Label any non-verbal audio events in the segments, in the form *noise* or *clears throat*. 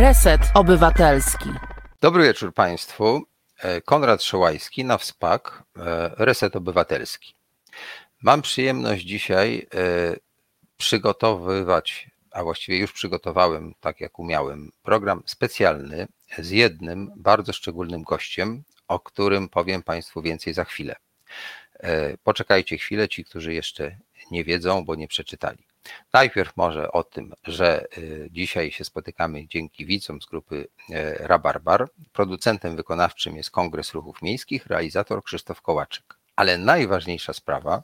Reset Obywatelski. Dobry wieczór Państwu. E, Konrad Szołajski na WSPAK, e, Reset Obywatelski. Mam przyjemność dzisiaj e, przygotowywać, a właściwie już przygotowałem, tak jak umiałem, program specjalny z jednym bardzo szczególnym gościem, o którym powiem Państwu więcej za chwilę. Poczekajcie chwilę, ci, którzy jeszcze nie wiedzą, bo nie przeczytali. Najpierw może o tym, że y, dzisiaj się spotykamy dzięki widzom z grupy e, Rabarbar. Producentem wykonawczym jest Kongres Ruchów Miejskich, realizator Krzysztof Kołaczyk. Ale najważniejsza sprawa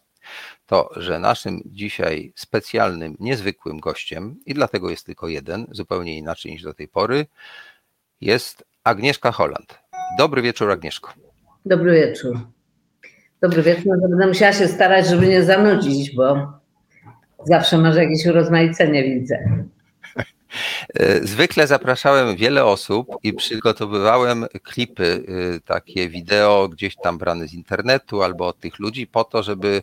to, że naszym dzisiaj specjalnym, niezwykłym gościem, i dlatego jest tylko jeden, zupełnie inaczej niż do tej pory, jest Agnieszka Holland. Dobry wieczór, Agnieszko. Dobry wieczór. Dobry wieczór. Będę musiała się starać, żeby nie zanudzić, bo Zawsze masz jakieś urozmaicenie, widzę. Zwykle zapraszałem wiele osób i przygotowywałem klipy, y, takie wideo gdzieś tam brane z internetu albo od tych ludzi po to, żeby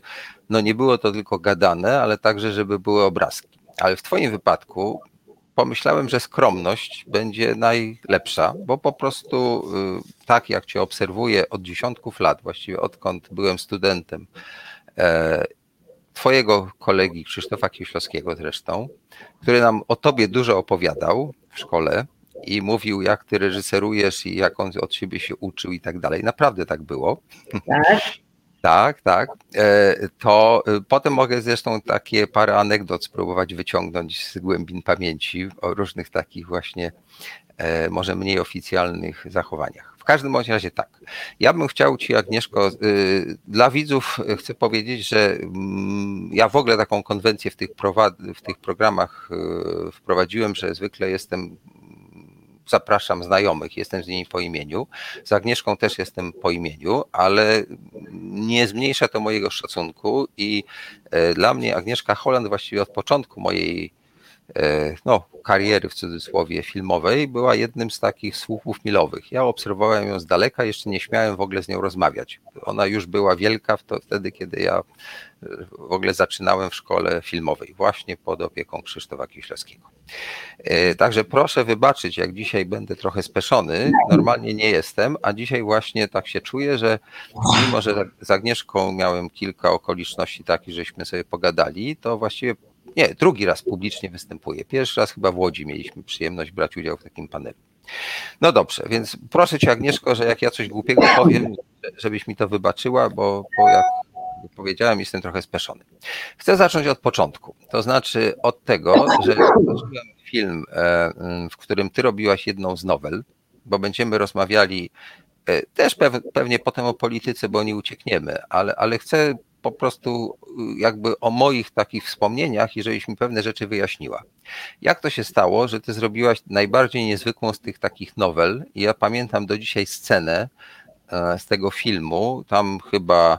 no nie było to tylko gadane, ale także, żeby były obrazki. Ale w Twoim wypadku pomyślałem, że skromność będzie najlepsza, bo po prostu y, tak jak Cię obserwuję od dziesiątków lat, właściwie odkąd byłem studentem e, twojego kolegi Krzysztofa Kieślowskiego zresztą, który nam o tobie dużo opowiadał w szkole i mówił, jak ty reżyserujesz i jak on od siebie się uczył i tak dalej. Naprawdę tak było. Tak. *laughs* Tak, tak. E, to e, potem mogę zresztą takie parę anegdot spróbować wyciągnąć z głębin pamięci o różnych takich właśnie e, może mniej oficjalnych zachowaniach. W każdym bądź razie tak. Ja bym chciał Ci, Agnieszko, y, dla widzów chcę powiedzieć, że mm, ja w ogóle taką konwencję w tych, w tych programach y, wprowadziłem, że zwykle jestem zapraszam znajomych, jestem z nimi po imieniu. Z Agnieszką też jestem po imieniu, ale nie zmniejsza to mojego szacunku i dla mnie Agnieszka Holland właściwie od początku mojej no, kariery w cudzysłowie filmowej była jednym z takich słupów milowych. Ja obserwowałem ją z daleka, jeszcze nie śmiałem w ogóle z nią rozmawiać. Ona już była wielka wtedy, kiedy ja e, w ogóle zaczynałem w szkole filmowej, właśnie pod opieką Krzysztofa Kieślowskiego. E, także proszę wybaczyć, jak dzisiaj będę trochę speszony. Normalnie nie jestem, a dzisiaj właśnie tak się czuję, że mimo, że z Agnieszką miałem kilka okoliczności takich, żeśmy sobie pogadali, to właściwie nie, drugi raz publicznie występuję. Pierwszy raz chyba w Łodzi mieliśmy przyjemność brać udział w takim panelu. No dobrze, więc proszę Cię Agnieszko, że jak ja coś głupiego powiem, żebyś mi to wybaczyła, bo, bo jak powiedziałem, jestem trochę speszony. Chcę zacząć od początku, to znaczy od tego, że zobaczyłem film, e, w którym Ty robiłaś jedną z nowel, bo będziemy rozmawiali e, też pewnie potem o polityce, bo nie uciekniemy, ale, ale chcę po prostu y, jakby o moich takich wspomnieniach i żebyś mi pewne rzeczy wyjaśniła. Jak to się stało, że ty zrobiłaś najbardziej niezwykłą z tych takich nowel ja pamiętam do dzisiaj scenę e, z tego filmu, tam chyba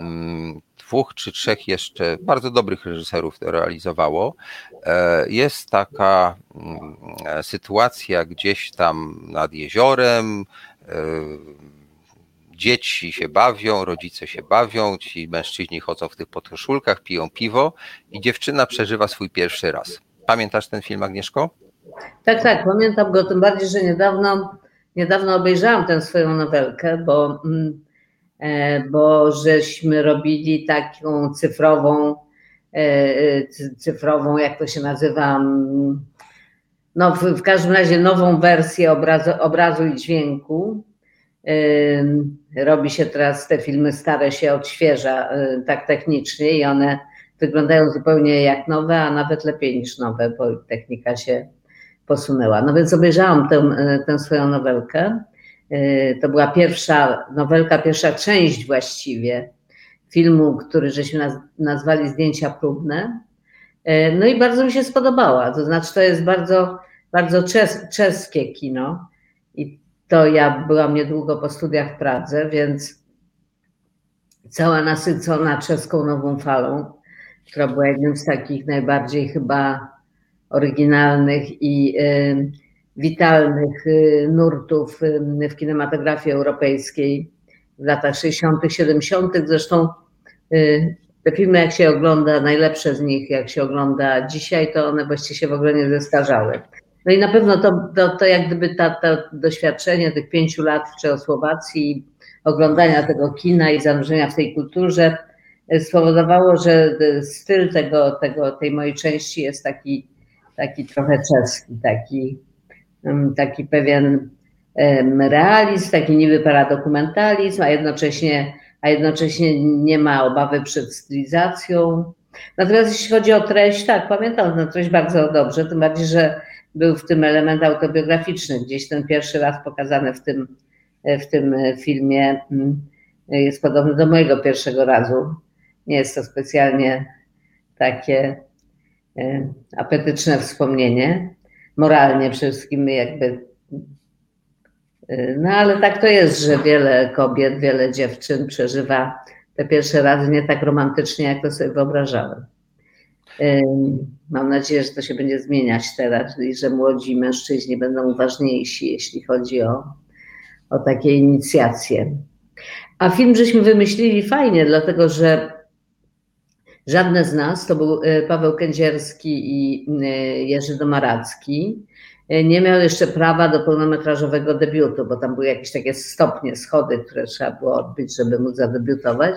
mm, dwóch czy trzech jeszcze bardzo dobrych reżyserów to realizowało. E, jest taka mm, e, sytuacja gdzieś tam nad jeziorem, dzieci się bawią, rodzice się bawią, ci mężczyźni chodzą w tych podkoszulkach, piją piwo i dziewczyna przeżywa swój pierwszy raz. Pamiętasz ten film, Agnieszko? Tak, tak, pamiętam go, tym bardziej, że niedawno, niedawno obejrzałam tę swoją nowelkę, bo, mm, e, bo żeśmy robili taką cyfrową, e, cyfrową, jak to się nazywa, mm, no w, w każdym razie nową wersję obrazu, obrazu i dźwięku robi się teraz, te filmy stare się odświeża y, tak technicznie i one wyglądają zupełnie jak nowe, a nawet lepiej niż nowe, bo technika się posunęła. No więc obejrzałam tę, y, tę swoją nowelkę. Y, to była pierwsza nowelka, pierwsza część właściwie filmu, który żeśmy nazwali Zdjęcia próbne. No i bardzo mi się spodobała. To znaczy, to jest bardzo, bardzo czes, czeskie kino. I to ja byłam niedługo po studiach w Pradze, więc cała nasycona czeską nową falą, która była jednym z takich najbardziej chyba oryginalnych i y, witalnych y, nurtów y, w kinematografii europejskiej w latach 60., 70. Zresztą y, te filmy, jak się ogląda, najlepsze z nich, jak się ogląda dzisiaj, to one właściwie się w ogóle nie zestarzały. No i na pewno to, to, to jak gdyby ta, doświadczenie tych pięciu lat w Czechosłowacji, oglądania tego kina i zanurzenia w tej kulturze spowodowało, że styl tego, tego, tej mojej części jest taki, taki trochę czeski, taki, taki pewien realizm, taki niby paradokumentalizm, a jednocześnie, a jednocześnie nie ma obawy przed stylizacją. Natomiast jeśli chodzi o treść, tak, pamiętam tę treść bardzo dobrze, tym bardziej, że był w tym element autobiograficzny. Gdzieś ten pierwszy raz pokazany w tym, w tym filmie mm, jest podobny do mojego pierwszego razu. Nie jest to specjalnie takie e, apetyczne wspomnienie. Moralnie przede wszystkim jakby. E, no ale tak to jest, że wiele kobiet, wiele dziewczyn przeżywa te pierwsze razy nie tak romantycznie, jak to sobie wyobrażałem. Mam nadzieję, że to się będzie zmieniać teraz i że młodzi mężczyźni będą uważniejsi, jeśli chodzi o, o takie inicjacje. A film żeśmy wymyślili fajnie, dlatego że Żadne z nas, to był e, Paweł Kędzierski i e, Jerzy Domaracki, e, nie miał jeszcze prawa do pełnometrażowego debiutu, bo tam były jakieś takie stopnie, schody, które trzeba było odbyć, żeby móc zadebiutować.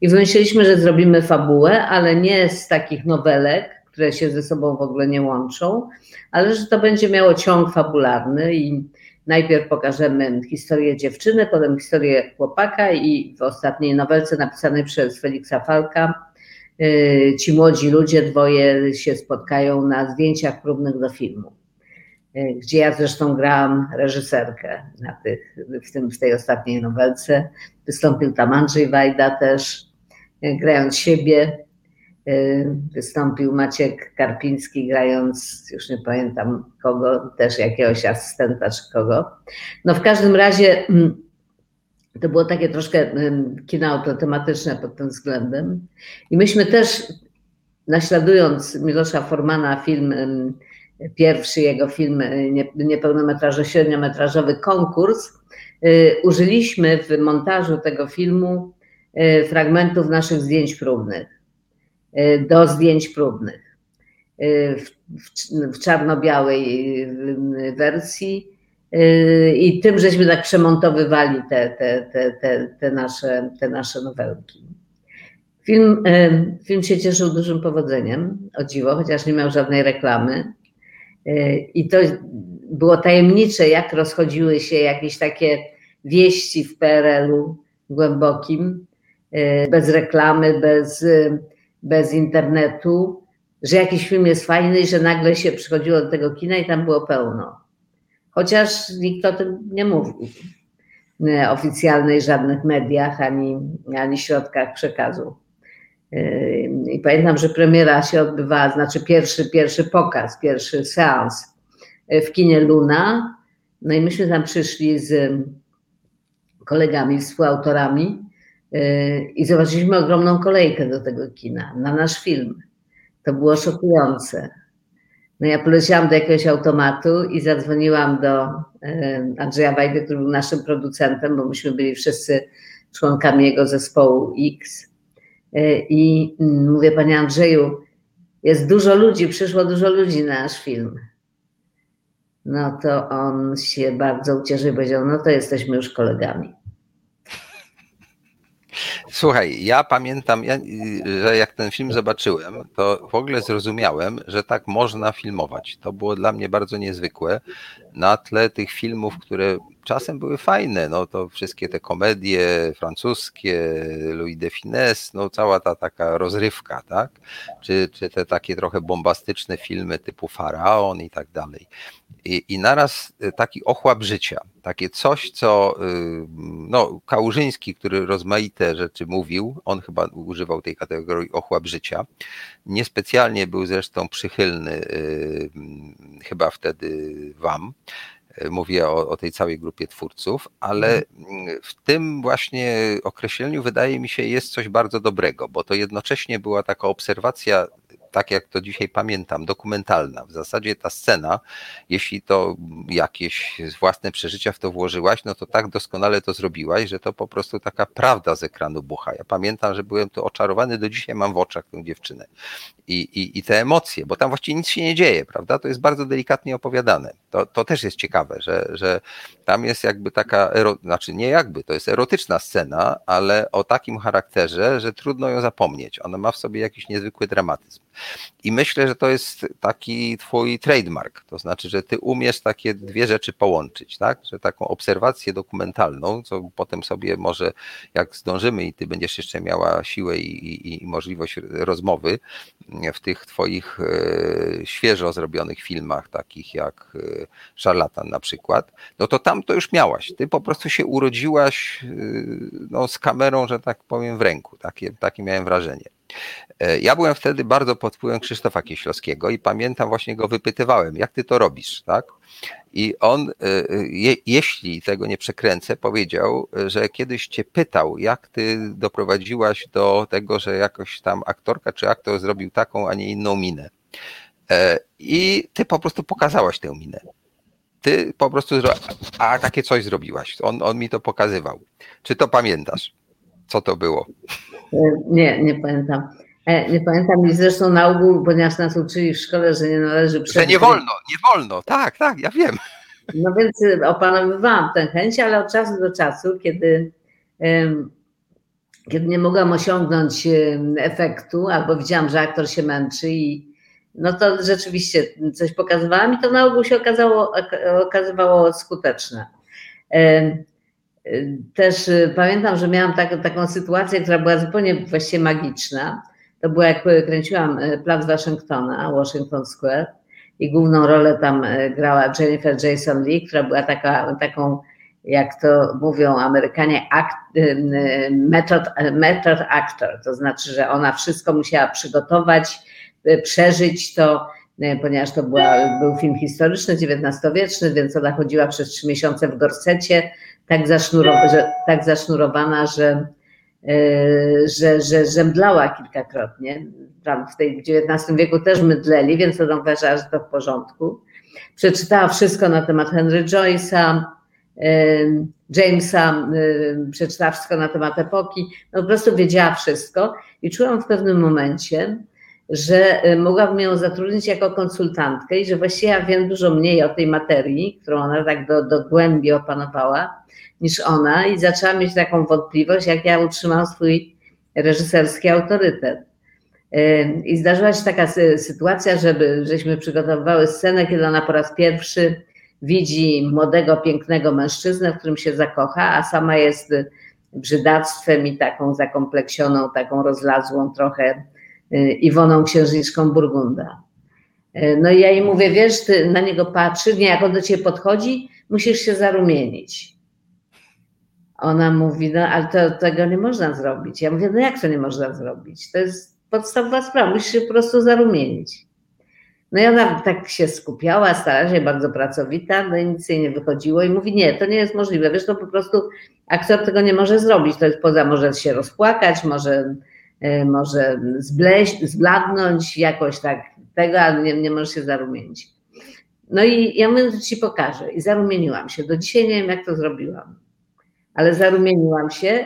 I wymyśliliśmy, że zrobimy fabułę, ale nie z takich nowelek, które się ze sobą w ogóle nie łączą, ale że to będzie miało ciąg fabularny i najpierw pokażemy historię dziewczyny, potem historię chłopaka i w ostatniej nowelce napisanej przez Feliksa Falka Y, ci młodzi ludzie dwoje się spotkają na zdjęciach próbnych do filmu, gdzie ja zresztą grałam reżyserkę na tych, w, tym, w tej ostatniej nowelce. Wystąpił tam Andrzej Wajda też, y, grając siebie. Wystąpił Maciek Karpiński, grając, już nie pamiętam kogo, też jakiegoś asystenta czy kogo. No w każdym razie mm, to było takie troszkę kino autotematyczne pod tym względem. I myśmy też, naśladując Milosza Formana, film, pierwszy jego film niepełnometrażowy, średniometrażowy Konkurs, y, użyliśmy w montażu tego filmu y, fragmentów naszych zdjęć próbnych, y, do zdjęć próbnych w czarno-białej wersji I tym żeśmy tak przemontowywali te, te, te, te, nasze, te nasze nowelki. Film, film się cieszył dużym powodzeniem, o dziwo, chociaż nie miał żadnej reklamy. Yy, I to było tajemnicze, jak rozchodziły się jakieś takie wieści w PRL-u głębokim, bez reklamy, bez, bez internetu, że jakiś film jest fajny i że nagle się przychodziło do tego kina i tam było pełno chociaż nikt o tym nie mówił oficjalnej żadnych mediach ani, ani środkach przekazu. Yy, I pamiętam, że premiera się odbywała, znaczy pierwszy, pierwszy pokaz, pierwszy seans w kinie Luna. No i myśmy tam przyszli z kolegami, współautorami yy, i zobaczyliśmy ogromną kolejkę do tego kina na nasz film. To było szokujące. No ja poleciałam do jakiegoś automatu i zadzwoniłam do Andrzeja Wajdy, który był naszym producentem, bo myśmy byli wszyscy członkami jego zespołu X. E, I mówię, panie Andrzeju, jest dużo ludzi, przyszło dużo ludzi na nasz film. No to on się bardzo ucieszył i powiedział, no to jesteśmy już kolegami. Słuchaj, ja pamiętam, ja, że jak ten film zobaczyłem, to w ogóle zrozumiałem, że tak można filmować. To było dla mnie bardzo niezwykłe. Na tle tych filmów, które czasem były fajne, no to wszystkie te komedie francuskie, Louis de Finesse, no cała ta taka rozrywka, tak? Czy, czy te takie trochę bombastyczne filmy typu Faraon i tak dalej. I, I naraz y, taki ochłap życia, takie coś, co y, no, Kałużyński, który rozmaite rzeczy mówił, on chyba używał tej kategorii ochłap życia. Niespecjalnie był zresztą przychylny y, chyba wtedy wam. Mówię o, o, tej całej grupie twórców, ale mhm. w tym właśnie określeniu wydaje mi się jest coś bardzo dobrego, bo to jednocześnie była taka obserwacja tak jak to dzisiaj pamiętam, dokumentalna. W zasadzie ta scena, jeśli to jakieś własne przeżycia w to włożyłaś, no to tak doskonale to zrobiłaś, że to po prostu taka prawda z ekranu bucha. Ja pamiętam, że byłem tu oczarowany, do dzisiaj mam w oczach tę dziewczynę. I, i, i te emocje, bo tam właściwie nic się nie dzieje, prawda? To jest bardzo delikatnie opowiadane. To, to też jest ciekawe, że, że tam jest jakby taka, ero, znaczy nie jakby, to jest erotyczna scena, ale o takim charakterze, że trudno ją zapomnieć. Ona ma w sobie jakiś niezwykły dramatyzm. I myślę, że to jest taki twój trademark, to znaczy, że ty umiesz takie dwie rzeczy połączyć, tak? Że taką obserwację dokumentalną, co potem sobie może, jak zdążymy i ty będziesz jeszcze miała siłę i, i, i możliwość rozmowy w tych twoich e, świeżo zrobionych filmach, takich jak e, Szarlatan na przykład, no to tam to już miałaś. Ty po prostu się urodziłaś e, no, z kamerą, że tak powiem, w ręku. Takie, takie miałem wrażenie. E, ja byłem wtedy bardzo pod wpływem Krzysztofa Kieślowskiego i pamiętam, właśnie go wypytywałem, jak ty to robisz, tak? I on, e, je, jeśli tego nie przekręcę, powiedział, że kiedyś cię pytał, jak ty doprowadziłaś do tego, że jakoś tam aktorka czy aktor zrobił taką, a nie inną minę. E, I ty po prostu pokazałaś tę minę. Ty po prostu, a takie coś zrobiłaś. On, on mi to pokazywał. Czy to pamiętasz? Co to było? Nie, nie pamiętam. E, nie pamiętam i zresztą na ogół, ponieważ nas uczyli w szkole, że nie należy Że nie wolno, nie wolno, tak, tak, ja wiem. No więc e, opanowywałam tę chęć, ale od czasu do czasu, kiedy, kiedy nie mogłam osiągnąć efektu, albo widziałam, że aktor się męczy i no to rzeczywiście coś pokazywałam i to na ogół się okazało, okazywało skuteczne. Też y, pamiętam, że miałam tak, taką sytuację, która była zupełnie właściwie magiczna. To było jak kręciłam y, Plac Waszyngtona, Washington Square i główną rolę tam y, grała Jennifer Jason Lee, która była taka, taką, jak to mówią Amerykanie, act, method, method actor. To znaczy, że ona wszystko musiała przygotować, przeżyć to, ponieważ to była, był film historyczny, XIX-wieczny, więc ona chodziła przez trzy miesiące w gorsecie, tak, zasznurow- że, tak zasznurowana, że, yy, że, że, że mdlała kilkakrotnie. Tam w tej XIX wieku też mydleli, więc ona uważała, że to w porządku. Przeczytała wszystko na temat Henry Joyce'a, yy, Jamesa, yy, przeczytała wszystko na temat epoki. No, po prostu wiedziała wszystko i czułam w pewnym momencie, że mogłabym ją zatrudnić jako konsultantkę i że właściwie ja wiem dużo mniej o tej materii, którą ona tak do, do głębi opanowała, niż ona i zaczęłam mieć taką wątpliwość, jak ja utrzymam swój reżyserski autorytet. I zdarzyła się taka sytuacja, żeby, żeśmy przygotowywały scenę, kiedy ona po raz pierwszy widzi młodego, pięknego mężczyznę, w którym się zakocha, a sama jest brzydactwem i taką zakompleksioną, taką rozlazłą trochę y, Iwoną księżniczką Burgunda. No i ja jej mówię, wiesz, ty na niego patrzysz, nie, jak on do ciebie podchodzi, musisz się zarumienić. Ona mówi, no ale to, tego nie można zrobić. Ja mówię, no jak to nie można zrobić? To jest podstawowa sprawa, musisz się po prostu zarumienić. No i ona tak się skupiała, starała się, bardzo pracowita, no i nic jej nie wychodziło i mówi, nie, to nie jest możliwe, wiesz, to po prostu aktor tego nie może zrobić, to jest poza, może się rozpłakać, może, może zbleść, zbladnąć jakoś tak tego, ale nie, nie może się zarumienić. No i ja mówię, to ci pokażę i zarumieniłam się. Do dzisiaj nie wiem, jak to zrobiłam ale zarumieniłam się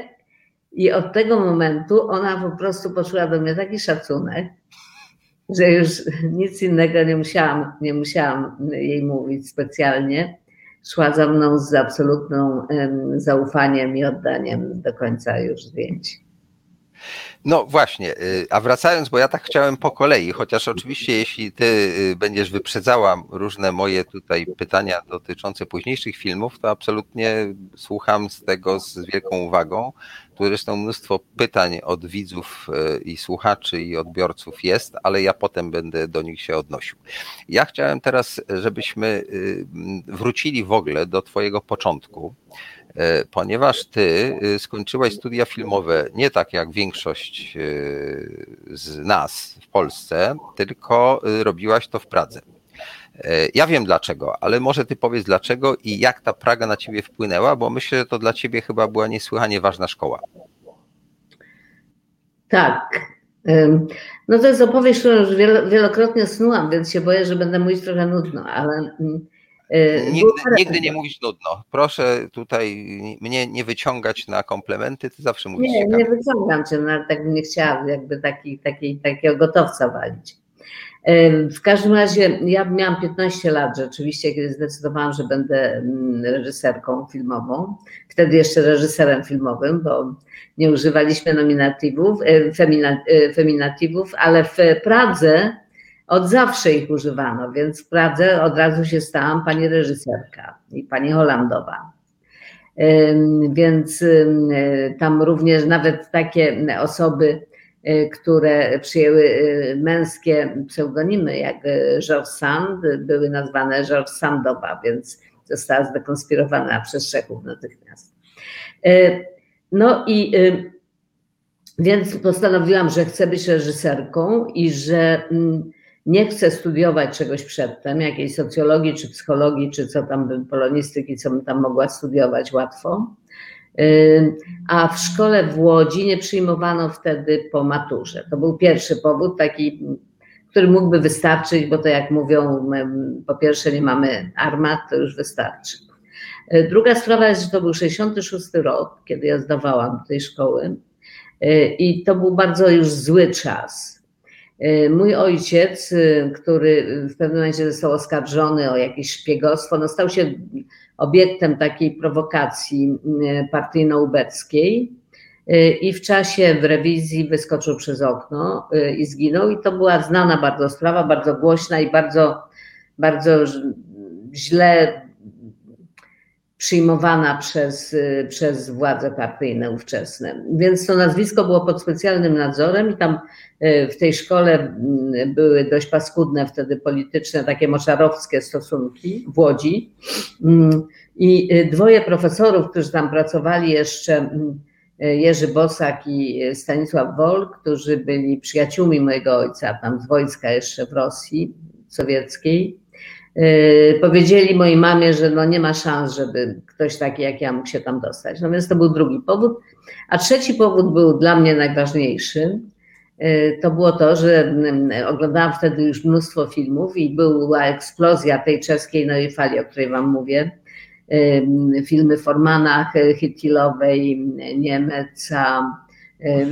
i od tego momentu ona po prostu poczuła do mnie taki szacunek, że już nic innego nie musiałam, nie musiałam jej mówić specjalnie. Szła za mną z absolutną zaufaniem i oddaniem do końca już zdjęć. No właśnie, y, a wracając, bo ja tak chciałem po kolei, chociaż oczywiście jeśli ty y, będziesz wyprzedzała różne moje tutaj pytania dotyczące późniejszych filmów, to absolutnie słucham z tego z wielką uwagą. Tu zresztą mnóstwo pytań od widzów y, i słuchaczy i odbiorców jest, ale ja potem będę do nich się odnosił. Ja chciałem teraz, żebyśmy wrócili w ogóle do twojego początku ponieważ ty y, skończyłaś studia filmowe nie tak jak większość y, z nas w Polsce, tylko y, robiłaś to w Pradze. E, ja wiem dlaczego, ale może ty powiedz dlaczego i jak ta Praga na ciebie wpłynęła, bo myślę, że to dla ciebie chyba była niesłychanie ważna szkoła. Tak. No to jest opowieść, którą już wielokrotnie snułam, więc się boję, że będę mówić trochę nudno, ale. Y, nigdy, nigdy nie mówić nudno. Proszę tutaj mnie nie wyciągać na komplementy, ty zawsze mówisz Nie, ciekawe. nie wyciągam cię, no, tak bym nie chciała jakby taki, taki, takiego gotowca walić. W każdym razie ja miałam 15 lat rzeczywiście, kiedy zdecydowałam, że będę mm, reżyserką filmową. Wtedy jeszcze reżyserem filmowym, bo nie używaliśmy nominatywów, e, e, feminatywów, ale w Pradze od zawsze ich używano, więc w Pradze od razu się stałam pani reżyserka i pani Holandowa. Więc tam również nawet takie osoby, e, które przyjęły męskie pseudonimy, jak George Sand, były nazwane George Sandowa, więc została zdekonspirowana przez Czechów natychmiast. No i y, więc postanowiłam, że chcę być reżyserką i że mm, nie chcę studiować czegoś przedtem, jakiejś socjologii czy psychologii, czy co tam, polonistyki, co bym tam mogła studiować łatwo. Y, a w szkole w Łodzi nie przyjmowano wtedy po maturze. To był pierwszy powód, taki, który mógłby wystarczyć, bo to jak mówią, po pierwsze nie mamy armat, to już wystarczy. E, druga sprawa jest, że to był 66 rok, kiedy ja zdawałam do tej szkoły e, i to był bardzo już zły czas. Mój ojciec, który w pewnym momencie został oskarżony o jakieś szpiegostwo, no stał się obiektem takiej prowokacji partyjno-ubeckiej i w czasie w rewizji wyskoczył przez okno i zginął. I to była znana bardzo sprawa, bardzo głośna i bardzo, bardzo źle przyjmowana przez, y, przez władze partyjne ówczesne. Więc to nazwisko było pod specjalnym nadzorem i tam y, w tej szkole mm, były dość paskudne wtedy polityczne, takie moczarowskie stosunki w Łodzi. Mm, I y, dwoje profesorów, którzy tam pracowali jeszcze, Jerzy Bosak i Stanisław Wol, którzy byli przyjaciółmi mojego ojca, tam z wojska jeszcze w Rosji sowieckiej, powiedzieli mojej mamie, że no nie ma szans, żeby ktoś taki jak ja mógł się tam dostać. No więc to był drugi powód. A trzeci powód był dla mnie najważniejszy. Yy, to było to, że mm, oglądałam wtedy już mnóstwo filmów i była eksplozja tej czeskiej nowej fali, o której Wam mówię. Yy, filmy Formana, Hittilowej, Niemca,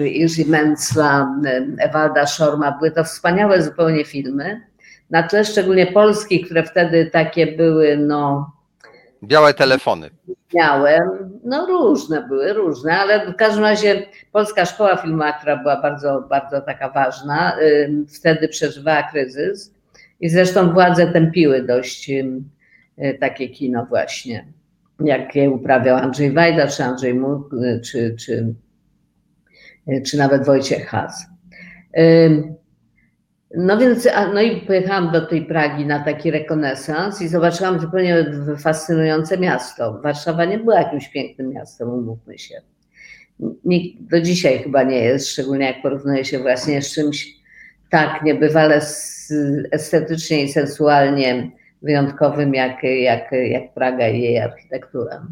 Irzy Mencla, Ewalda Szorma. Były to wspaniałe zupełnie filmy na tle szczególnie Polski, które wtedy takie były, no. Białe telefony. Miałem, no różne były, różne, ale w każdym razie Polska Szkoła Filmowa, która była bardzo, bardzo taka ważna, wtedy przeżywała kryzys i zresztą władze tępiły dość takie kino właśnie, jakie uprawiał Andrzej Wajda, czy Andrzej Muk, y, czy, czy, y, czy nawet Wojciech Has. No więc, no i pojechałam do tej Pragi na taki rekonesans i zobaczyłam zupełnie fascynujące miasto. Warszawa nie była jakimś pięknym miastem, umówmy się. Nikt do dzisiaj chyba nie jest, szczególnie jak porównuje się właśnie z czymś tak niebywale estetycznie i sensualnie wyjątkowym jak, jak, jak Praga i jej architektura.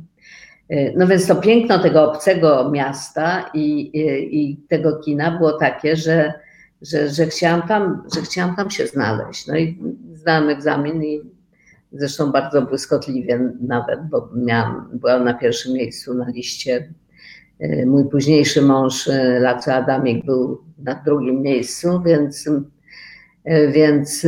No więc to piękno tego obcego miasta i, i, i tego kina było takie, że że, że, chciałam tam, że chciałam tam się znaleźć. No i zdałam egzamin i zresztą bardzo błyskotliwie nawet, bo miałam, byłam na pierwszym miejscu na liście. E, mój późniejszy mąż, e, Laco Adamik, był na drugim miejscu, więc, e, więc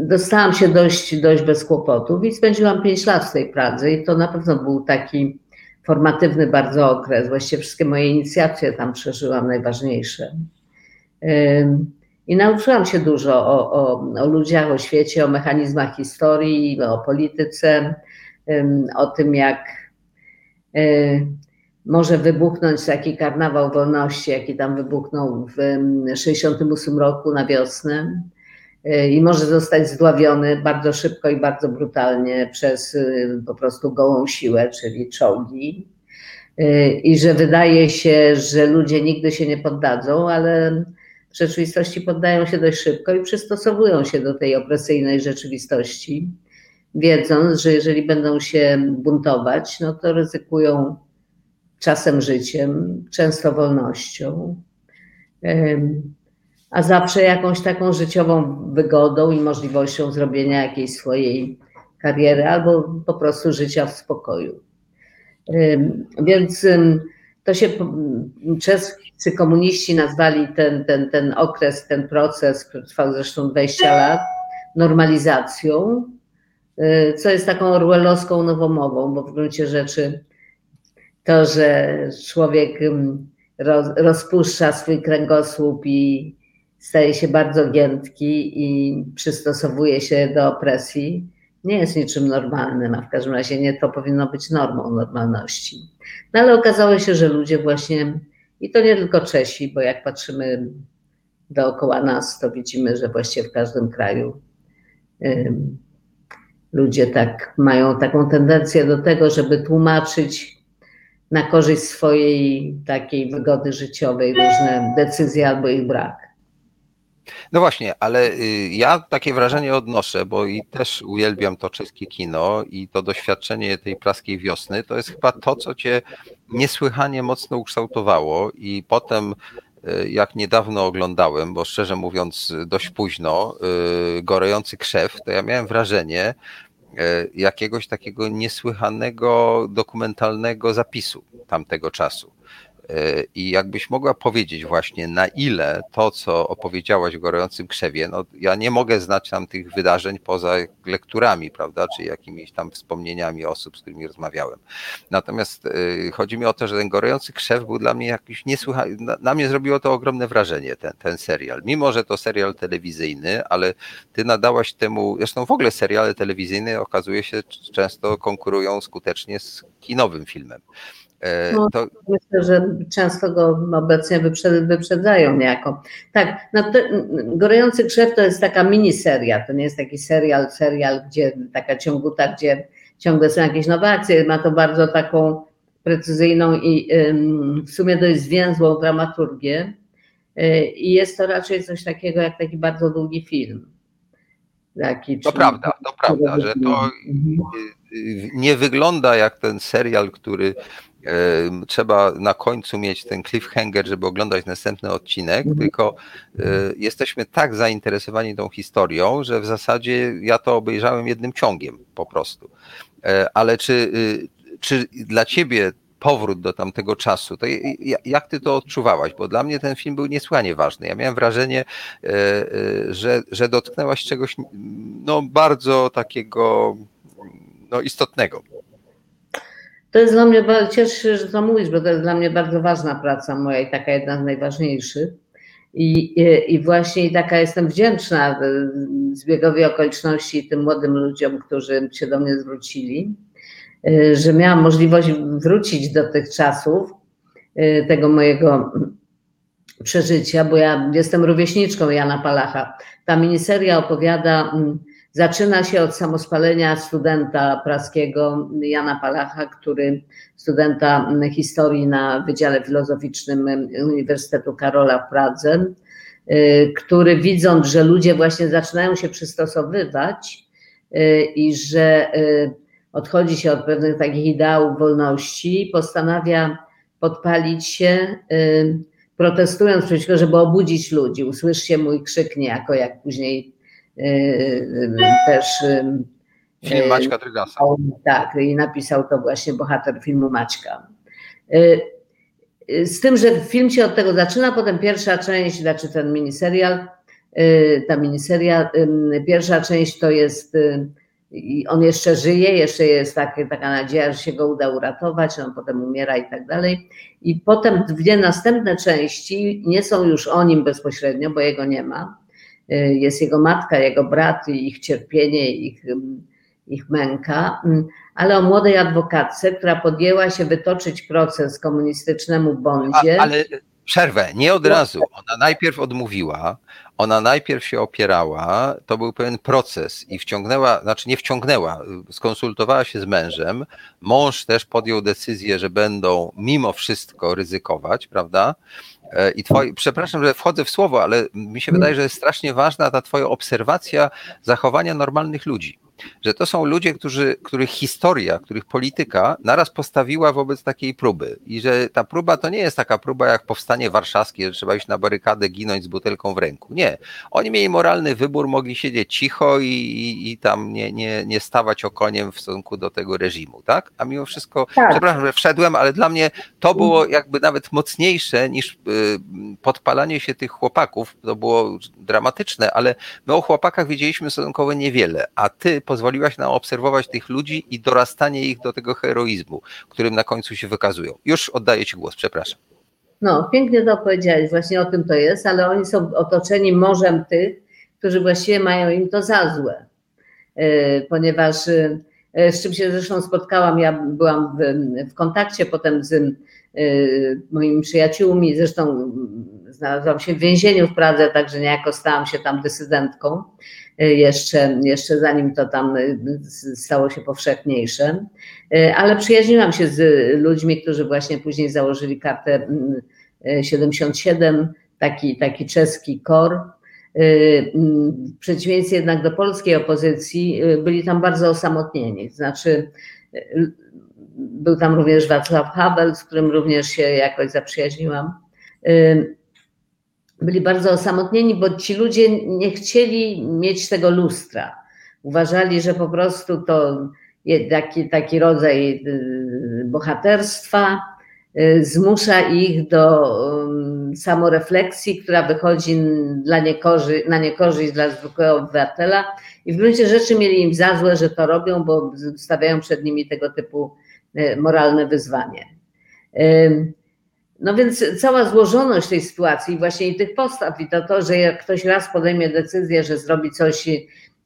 dostałam się dość, dość bez kłopotów i spędziłam 5 lat w tej Pradze i to na pewno był taki formatywny bardzo okres. Właściwie wszystkie moje inicjacje tam przeżyłam, najważniejsze. I nauczyłam się dużo o, o, o ludziach, o świecie, o mechanizmach historii, o polityce, o tym, jak może wybuchnąć taki karnawał wolności, jaki tam wybuchnął w 1968 roku na wiosnę i może zostać zdławiony bardzo szybko i bardzo brutalnie przez y, po prostu gołą siłę, czyli czołgi. Y, I że wydaje się, że ludzie nigdy się nie poddadzą, ale w rzeczywistości poddają się dość szybko i przystosowują się do tej opresyjnej rzeczywistości, wiedząc, że jeżeli będą się buntować, no to ryzykują czasem życiem, często wolnością, a zawsze jakąś taką życiową wygodą i możliwością zrobienia jakiejś swojej kariery albo po prostu życia w spokoju. Więc to się czescy komuniści nazwali ten, ten, ten okres, ten proces, który trwał zresztą 20 lat, normalizacją, y, co jest taką orwellowską nowomową, bo w gruncie rzeczy to, że człowiek rozpuszcza swój kręgosłup i staje się bardzo giętki i przystosowuje się do opresji, nie jest niczym normalnym, a w każdym razie nie to powinno być normą normalności. No ale okazało się, że ludzie właśnie, i to nie tylko Czesi, bo jak patrzymy dookoła nas, to widzimy, że właściwie w każdym kraju ludzie tak mają taką tendencję do tego, żeby tłumaczyć na korzyść swojej takiej wygody życiowej różne decyzje albo ich brak. No właśnie, ale y, ja takie wrażenie odnoszę, bo i też uwielbiam to czeskie kino i to doświadczenie tej praskiej wiosny, to jest chyba to, co cię niesłychanie mocno ukształtowało i potem y, jak niedawno oglądałem, bo szczerze mówiąc dość późno, y, Gorejący Krzew, to ja miałem wrażenie jakiegoś takiego niesłychanego dokumentalnego zapisu tamtego czasu. E, I jakbyś mogła powiedzieć właśnie, na ile to, co opowiedziałaś w Gorącym Krzewie, no ja nie mogę znać tam tych wydarzeń poza lekturami, prawda, czy jakimiś tam wspomnieniami osób, z którymi rozmawiałem. Natomiast y, chodzi mi o to, że ten Gorący Krzew był dla mnie jakiś niesłychany, na mnie zrobiło to ogromne wrażenie, ten, ten serial. Mimo, że to serial telewizyjny, ale ty nadałaś temu, zresztą w ogóle seriale telewizyjne okazuje się często konkurują skutecznie z kinowym filmem. E, no, to... Myślę, że często go obecnie wyprzedzają niejako. Tak, no to, Gorejący Krzew to jest taka miniseria, to nie jest taki serial, serial, gdzie taka ciąguta, gdzie ciągle są jakieś nowe akcje. Ma to bardzo taką precyzyjną i w sumie dość zwięzłą dramaturgię. E, I jest to raczej coś takiego jak taki bardzo długi film. Taki, to prawda, to prawda, że to mhm. nie wygląda jak ten serial, który trzeba na końcu mieć ten cliffhanger, żeby oglądać następny odcinek, mhm. tylko e, jesteśmy tak zainteresowani tą historią, że w zasadzie ja to obejrzałem jednym ciągiem po prostu. E, ale czy, y, czy dla ciebie powrót do tamtego czasu, to jak ty to odczuwałaś? Bo dla mnie ten film był niesłychanie ważny. Ja miałem wrażenie, e, że, że dotknęłaś czegoś no, bardzo takiego no, istotnego. To jest dla mnie, cieszę się, że to mówisz, bo to jest dla mnie bardzo ważna praca moja i taka jedna z najważniejszych. I, i, właśnie taka jestem wdzięczna zbiegowi okoliczności tym młodym ludziom, którzy się do mnie zwrócili, że miałam możliwość wrócić do tych czasów, tego mojego przeżycia, bo ja jestem rówieśniczką Jana Palacha. Ta miniseria opowiada Zaczyna się od samospalenia studenta praskiego Jana Palacha, który studenta historii na Wydziale Filozoficznym Uniwersytetu Karola w Pradze, y, który widząc, że ludzie właśnie zaczynają się przystosowywać y, i że y, odchodzi się od pewnych takich ideałów wolności, postanawia podpalić się, protestując przeciwko, żeby obudzić ludzi. Usłyszcie mój krzyk niejako, jak później też Film Maćka Drygasa. Tak, i napisał to właśnie bohater filmu Maćka. Z tym, że film się od tego zaczyna, potem pierwsza część, znaczy ten miniserial, ta miniseria, pierwsza część to jest, on jeszcze żyje, jeszcze jest taka, taka nadzieja, że się go uda uratować, on potem umiera i tak dalej. I potem dwie następne części nie są już o nim bezpośrednio, bo jego nie ma, jest jego matka, jego brat, ich cierpienie, ich, ich męka, mm, ale o młodej adwokatce, która podjęła się wytoczyć proces komunistycznemu Bondzie. A, ale przerwę, nie od razu. Ona najpierw odmówiła, ona najpierw się opierała, to był pewien proces i wciągnęła, znaczy nie wciągnęła, skonsultowała się z mężem. Mąż też podjął decyzję, że będą mimo wszystko ryzykować, prawda? E, I twoi, przepraszam, że wchodzę w słowo, ale mi się wydaje, że jest strasznie ważna ta twoja obserwacja zachowania normalnych ludzi. Że to są ludzie, którzy, których historia, których polityka naraz postawiła wobec takiej próby. I że ta próba to nie jest taka próba jak powstanie warszawskie, że trzeba iść na barykadę, ginąć z butelką w ręku. Nie. Oni mieli moralny wybór, mogli siedzieć cicho i, i, i tam nie, nie, nie stawać okoniem w stosunku do tego reżimu, tak? A mimo wszystko, tak. przepraszam, że wszedłem, ale dla mnie to było jakby nawet mocniejsze niż y, podpalanie się tych chłopaków. To było dramatyczne, ale my o chłopakach wiedzieliśmy stosunkowo niewiele, a ty pozwoliłaś nam obserwować tych ludzi i dorastanie ich do tego heroizmu, którym na końcu się wykazują. Już oddaję Ci głos, przepraszam. No, pięknie to powiedziałeś, właśnie o tym to jest, ale oni są otoczeni morzem tych, którzy właściwie mają im to za złe, e, ponieważ e, z czym się zresztą spotkałam, ja byłam w, w kontakcie potem z e, moimi przyjaciółmi, zresztą znalazłam się w więzieniu w Pradze, także niejako stałam się tam dysydentką jeszcze, jeszcze zanim to tam stało się powszechniejsze. Ale przyjaźniłam się z ludźmi, którzy właśnie później założyli kartę 77, taki, taki czeski KOR. W przeciwieństwie jednak do polskiej opozycji, byli tam bardzo osamotnieni. Znaczy, był tam również Wacław Havel, z którym również się jakoś zaprzyjaźniłam byli bardzo osamotnieni, bo ci ludzie nie chcieli mieć tego lustra. Uważali, że po prostu to taki, taki rodzaj y, bohaterstwa y, zmusza ich do um, samorefleksji, która wychodzi dla niekorzy na niekorzyść dla zwykłego obywatela. I w gruncie rzeczy mieli im za złe, że to robią, bo stawiają przed nimi tego typu y, moralne wyzwanie. No więc cała złożoność tej sytuacji, właśnie i tych postaw, i to to, że jak ktoś raz podejmie decyzję, że zrobi coś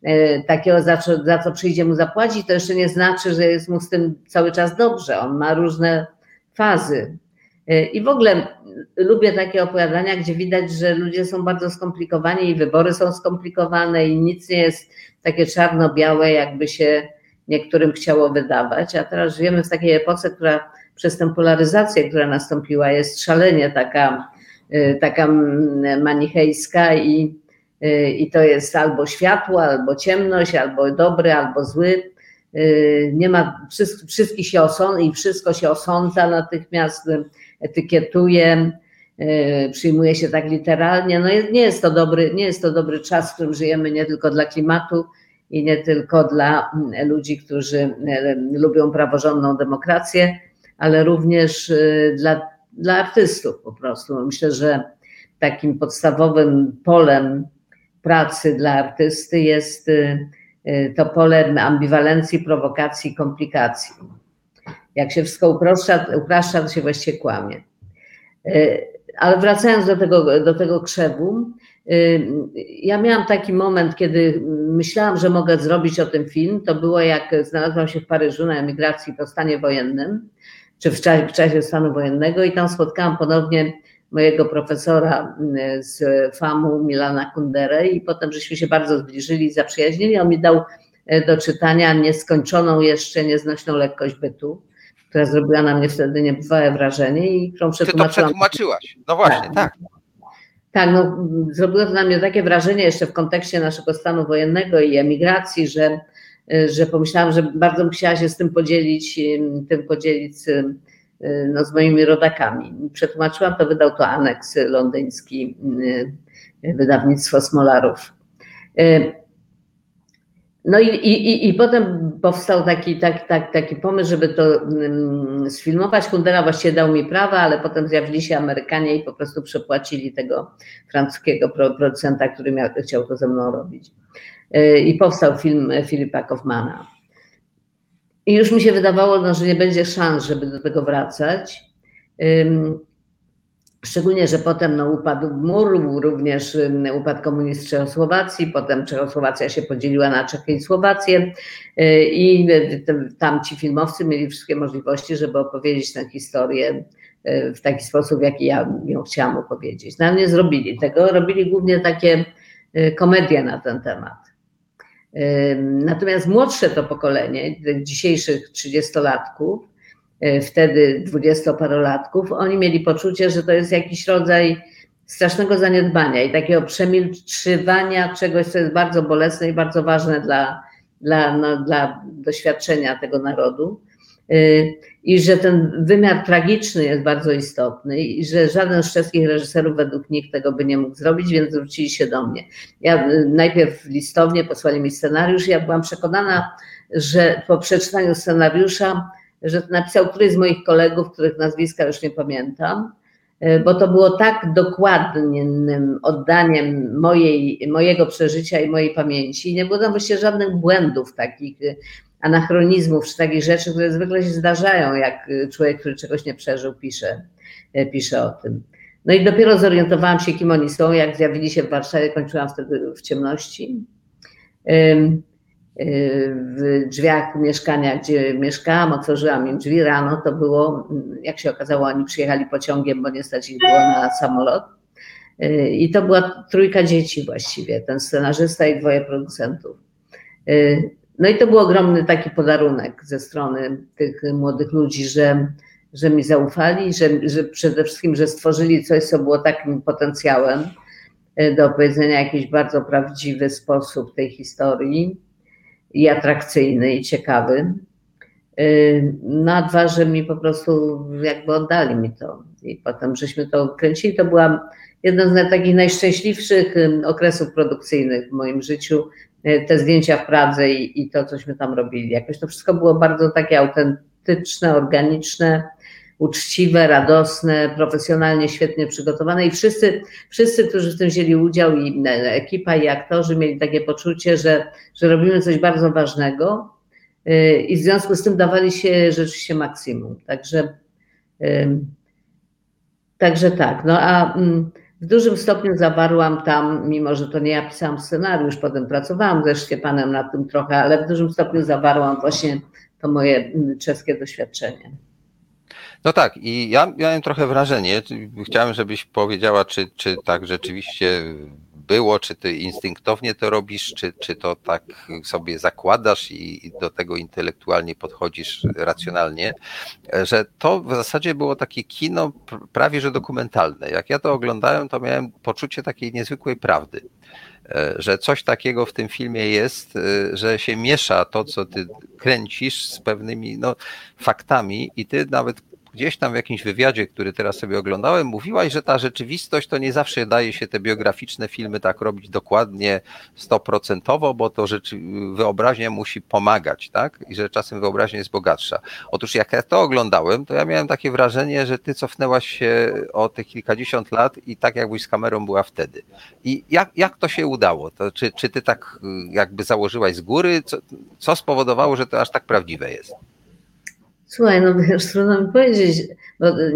e, takiego, za co, za co przyjdzie mu zapłacić, to jeszcze nie znaczy, że jest mu z tym cały czas dobrze. On ma różne fazy. E, I w ogóle lubię takie opowiadania, gdzie widać, że ludzie są bardzo skomplikowani i wybory są skomplikowane i nic nie jest takie czarno-białe, jakby się niektórym chciało wydawać. A teraz żyjemy w takiej epoce, która przez tę polaryzację, która nastąpiła, jest szalenie taka, y, taka manichejska i, y, i to jest albo światło, albo ciemność, albo dobry, albo zły. Y, nie ma, wszystkich się osądza i wszystko się osądza natychmiast, etykietuje, przyjmuje się tak literalnie. No nie jest to dobry, nie jest to dobry czas, w którym żyjemy nie tylko dla klimatu i nie tylko dla ludzi, którzy lubią praworządną demokrację, ale również y, dla, dla artystów po prostu. Myślę, że takim podstawowym polem pracy dla artysty jest y, y, to pole ambiwalencji, prowokacji, komplikacji. Jak się wszystko upraszcza, upraszcza to się właściwie kłamie. Ale wracając do tego, do tego krzewu, ja miałam taki moment, kiedy myślałam, że mogę zrobić o tym film. To było jak znalazłam się w Paryżu na emigracji po stanie wojennym czy w czasie, w czasie stanu wojennego i tam spotkałam ponownie mojego profesora mm, z FAMU Milana Kunderę i potem żeśmy się bardzo zbliżyli, zaprzyjaźnili. On mi dał e, do czytania nieskończoną jeszcze nieznośną lekkość bytu, która zrobiła na mnie wtedy niebywałe wrażenie i którą przetłumaczyłam. Ty to przetłumaczyłaś, no właśnie, tak. tak. Tak, no, zrobiło to na mnie takie wrażenie jeszcze w kontekście naszego stanu wojennego i emigracji, że że pomyślałam, że bardzo chciała się z tym podzielić, y, tym podzielić y, no, z moimi rodakami. Przetłumaczyłam to, wydał to aneks londyński, wydawnictwo Smolarów. No i, i, i potem powstał taki, taki, taki, taki pomysł, żeby to mm, sfilmować. Kundera właściwie dał mi prawa, ale potem zjawili się Amerykanie i po prostu przepłacili tego francuskiego producenta, który miał, chciał to ze mną robić i powstał film Filipa Kaufmana. I już mi się wydawało, no, że nie będzie szans, żeby do tego wracać. Szczególnie, że potem no, upadł mur, również upadł komunizm Czechosłowacji, potem Czechosłowacja się podzieliła na Czechy i Słowację y, i tam ci filmowcy mieli wszystkie możliwości, żeby opowiedzieć tę historię y, w taki sposób, jaki ja ją chciałam opowiedzieć. No nie zrobili tego, robili głównie takie y, komedie na ten temat. Natomiast młodsze to pokolenie, dzisiejszych trzydziestolatków, e, wtedy dwudziestoparolatków, oni mieli poczucie, że to jest jakiś rodzaj strasznego zaniedbania i takiego przemilczywania czegoś, co jest bardzo bolesne i bardzo ważne dla, dla, no, dla doświadczenia tego narodu i że ten wymiar tragiczny jest bardzo istotny i że żaden z czeskich reżyserów według nich tego by nie mógł zrobić, więc zwrócili się do mnie. Ja najpierw listownie posłali mi scenariusz, ja byłam przekonana, że po przeczytaniu scenariusza, że napisał któryś z moich kolegów, których nazwiska już nie pamiętam, bo to było tak dokładnym oddaniem mojej, mojego przeżycia i mojej pamięci. Nie było tam właściwie żadnych błędów takich anachronizmów czy takich rzeczy, które zwykle się zdarzają, jak człowiek, który czegoś nie przeżył, pisze, pisze o tym. No i dopiero zorientowałam się, kim oni są, jak zjawili się w Warszawie, kończyłam wtedy w ciemności. W drzwiach mieszkania, gdzie mieszkałam, otworzyłam im drzwi rano, to było, jak się okazało, oni przyjechali pociągiem, bo nie stać ich było na samolot. I to była trójka dzieci właściwie, ten scenarzysta i dwoje producentów. No i to był ogromny taki podarunek ze strony tych młodych ludzi, że, że mi zaufali, że, że przede wszystkim, że stworzyli coś, co było takim potencjałem e, do opowiedzenia jakiś bardzo prawdziwy sposób tej historii i atrakcyjny i ciekawy. E, no a dwa, że mi po prostu jakby oddali mi to i potem żeśmy to kręcili. To była jeden z takich najszczęśliwszych okresów produkcyjnych w moim życiu, te zdjęcia w Pradze i, i to, cośmy tam robili. Jakoś to wszystko było bardzo takie autentyczne, organiczne, uczciwe, radosne, profesjonalnie, świetnie przygotowane i wszyscy, wszyscy, którzy w tym wzięli udział i ekipa i aktorzy mieli takie poczucie, że, że robimy coś bardzo ważnego e, i w związku z tym dawali się rzeczywiście maksimum. Także, także tak. No a mm, w dużym stopniu zawarłam tam, mimo że to nie ja pisałam scenariusz, potem pracowałam ze Szczepanem nad tym trochę, ale w dużym stopniu zawarłam właśnie to moje mm, czeskie doświadczenie. No tak, i ja miałem trochę wrażenie, chciałem, żebyś powiedziała, czy, czy tak rzeczywiście było, czy ty instynktownie to robisz, czy, czy to tak sobie zakładasz i, do tego intelektualnie podchodzisz racjonalnie, że to w zasadzie było takie kino prawie że dokumentalne. Jak ja to oglądałem, to miałem poczucie takiej niezwykłej prawdy e, że coś takiego w tym filmie jest, e, że się miesza to, co ty kręcisz z pewnymi no, faktami i ty nawet gdzieś tam w jakimś wywiadzie, który teraz sobie oglądałem, mówiłaś, że ta rzeczywistość to nie zawsze daje się te biograficzne filmy tak robić dokładnie stoprocentowo, bo to rzeczy, wyobraźnia musi pomagać, tak? I że czasem wyobraźnia jest bogatsza. Otóż jak ja to oglądałem, to ja miałem takie wrażenie, że ty cofnęłaś się o tych kilkadziesiąt lat i tak jakbyś z kamerą była wtedy. I jak, jak to się udało? To czy, czy ty tak jakby założyłaś z góry? Co, co spowodowało, że to aż tak prawdziwe jest? Słuchaj, no wiesz, trudno mi powiedzieć, bo e,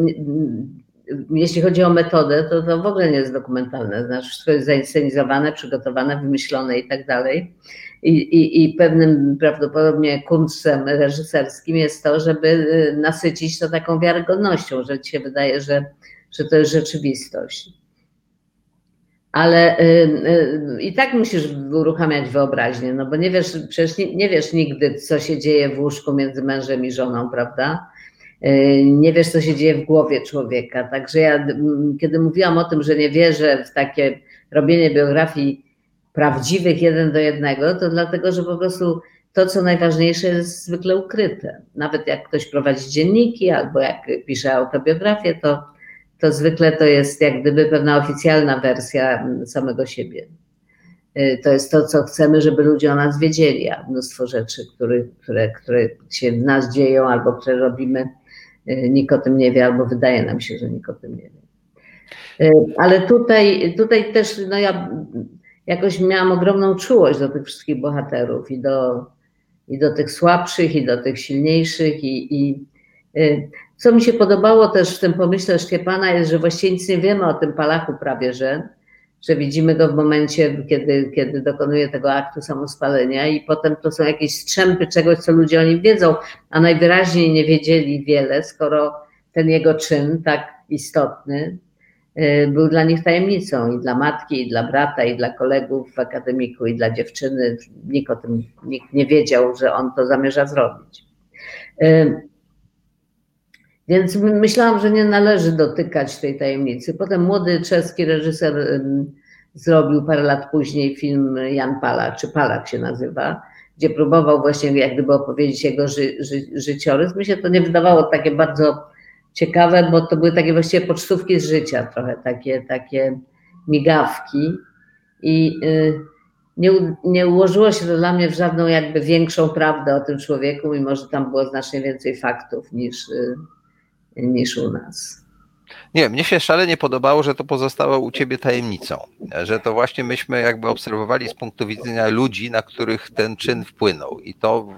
jeśli chodzi o metodę, to to w ogóle nie jest dokumentalne. Znaczy, wszystko jest zainscenizowane, przygotowane, wymyślone i tak dalej. I, i, I pewnym prawdopodobnie kunstem reżyserskim jest to, żeby e, nasycić to taką wiarygodnością, że ci się wydaje, że, że to jest rzeczywistość ale y, y, i tak musisz uruchamiać wyobraźnię, no bo nie wiesz, przecież nie, nie, wiesz nigdy, co się dzieje w łóżku między mężem i żoną, prawda? Y, nie wiesz, co się dzieje w głowie człowieka. Także ja, kiedy mówiłam o tym, że nie wierzę w takie robienie biografii prawdziwych jeden do jednego, to dlatego, że po prostu to, co najważniejsze, jest zwykle ukryte. Nawet jak ktoś prowadzi dzienniki albo jak pisze autobiografię, to to zwykle to jest jak gdyby pewna oficjalna wersja samego siebie. Y, to jest to, co chcemy, żeby ludzie o nas wiedzieli, a mnóstwo rzeczy, które, które, które się w nas dzieją albo które robimy, y, nikt o tym nie wie, albo wydaje nam się, że nikt o tym nie wie. Y, ale tutaj, tutaj też no ja jakoś miałam ogromną czułość do tych wszystkich bohaterów i do, i do tych słabszych, i do tych silniejszych, i, i co mi się podobało też w tym pomyśle Szczepana jest, że właściwie nic nie wiemy o tym Palachu prawie, że, że widzimy go w momencie, kiedy, kiedy dokonuje tego aktu samospalenia i potem to są jakieś strzępy czegoś, co ludzie o nim wiedzą, a najwyraźniej nie wiedzieli wiele, skoro ten jego czyn tak istotny y, był dla nich tajemnicą i dla matki, i dla brata, i dla kolegów w akademiku, i dla dziewczyny. Nikt o tym nikt nie wiedział, że on to zamierza zrobić. Więc myślałam, że nie należy dotykać tej tajemnicy. Potem młody czeski reżyser zrobił parę lat później film Jan Palak, czy Palak się nazywa, gdzie próbował właśnie jak gdyby opowiedzieć jego ży, ży, życiorys. Mi się to nie wydawało takie bardzo ciekawe, bo to były takie właściwie pocztówki z życia, trochę takie, takie migawki i y, nie, nie ułożyło się to dla mnie w żadną jakby większą prawdę o tym człowieku, mimo że tam było znacznie więcej faktów niż, y, niż u nas. Nie, mnie się szalenie podobało, że to pozostało u ciebie tajemnicą, że to właśnie myśmy jakby obserwowali z punktu widzenia ludzi, na których ten czyn wpłynął i to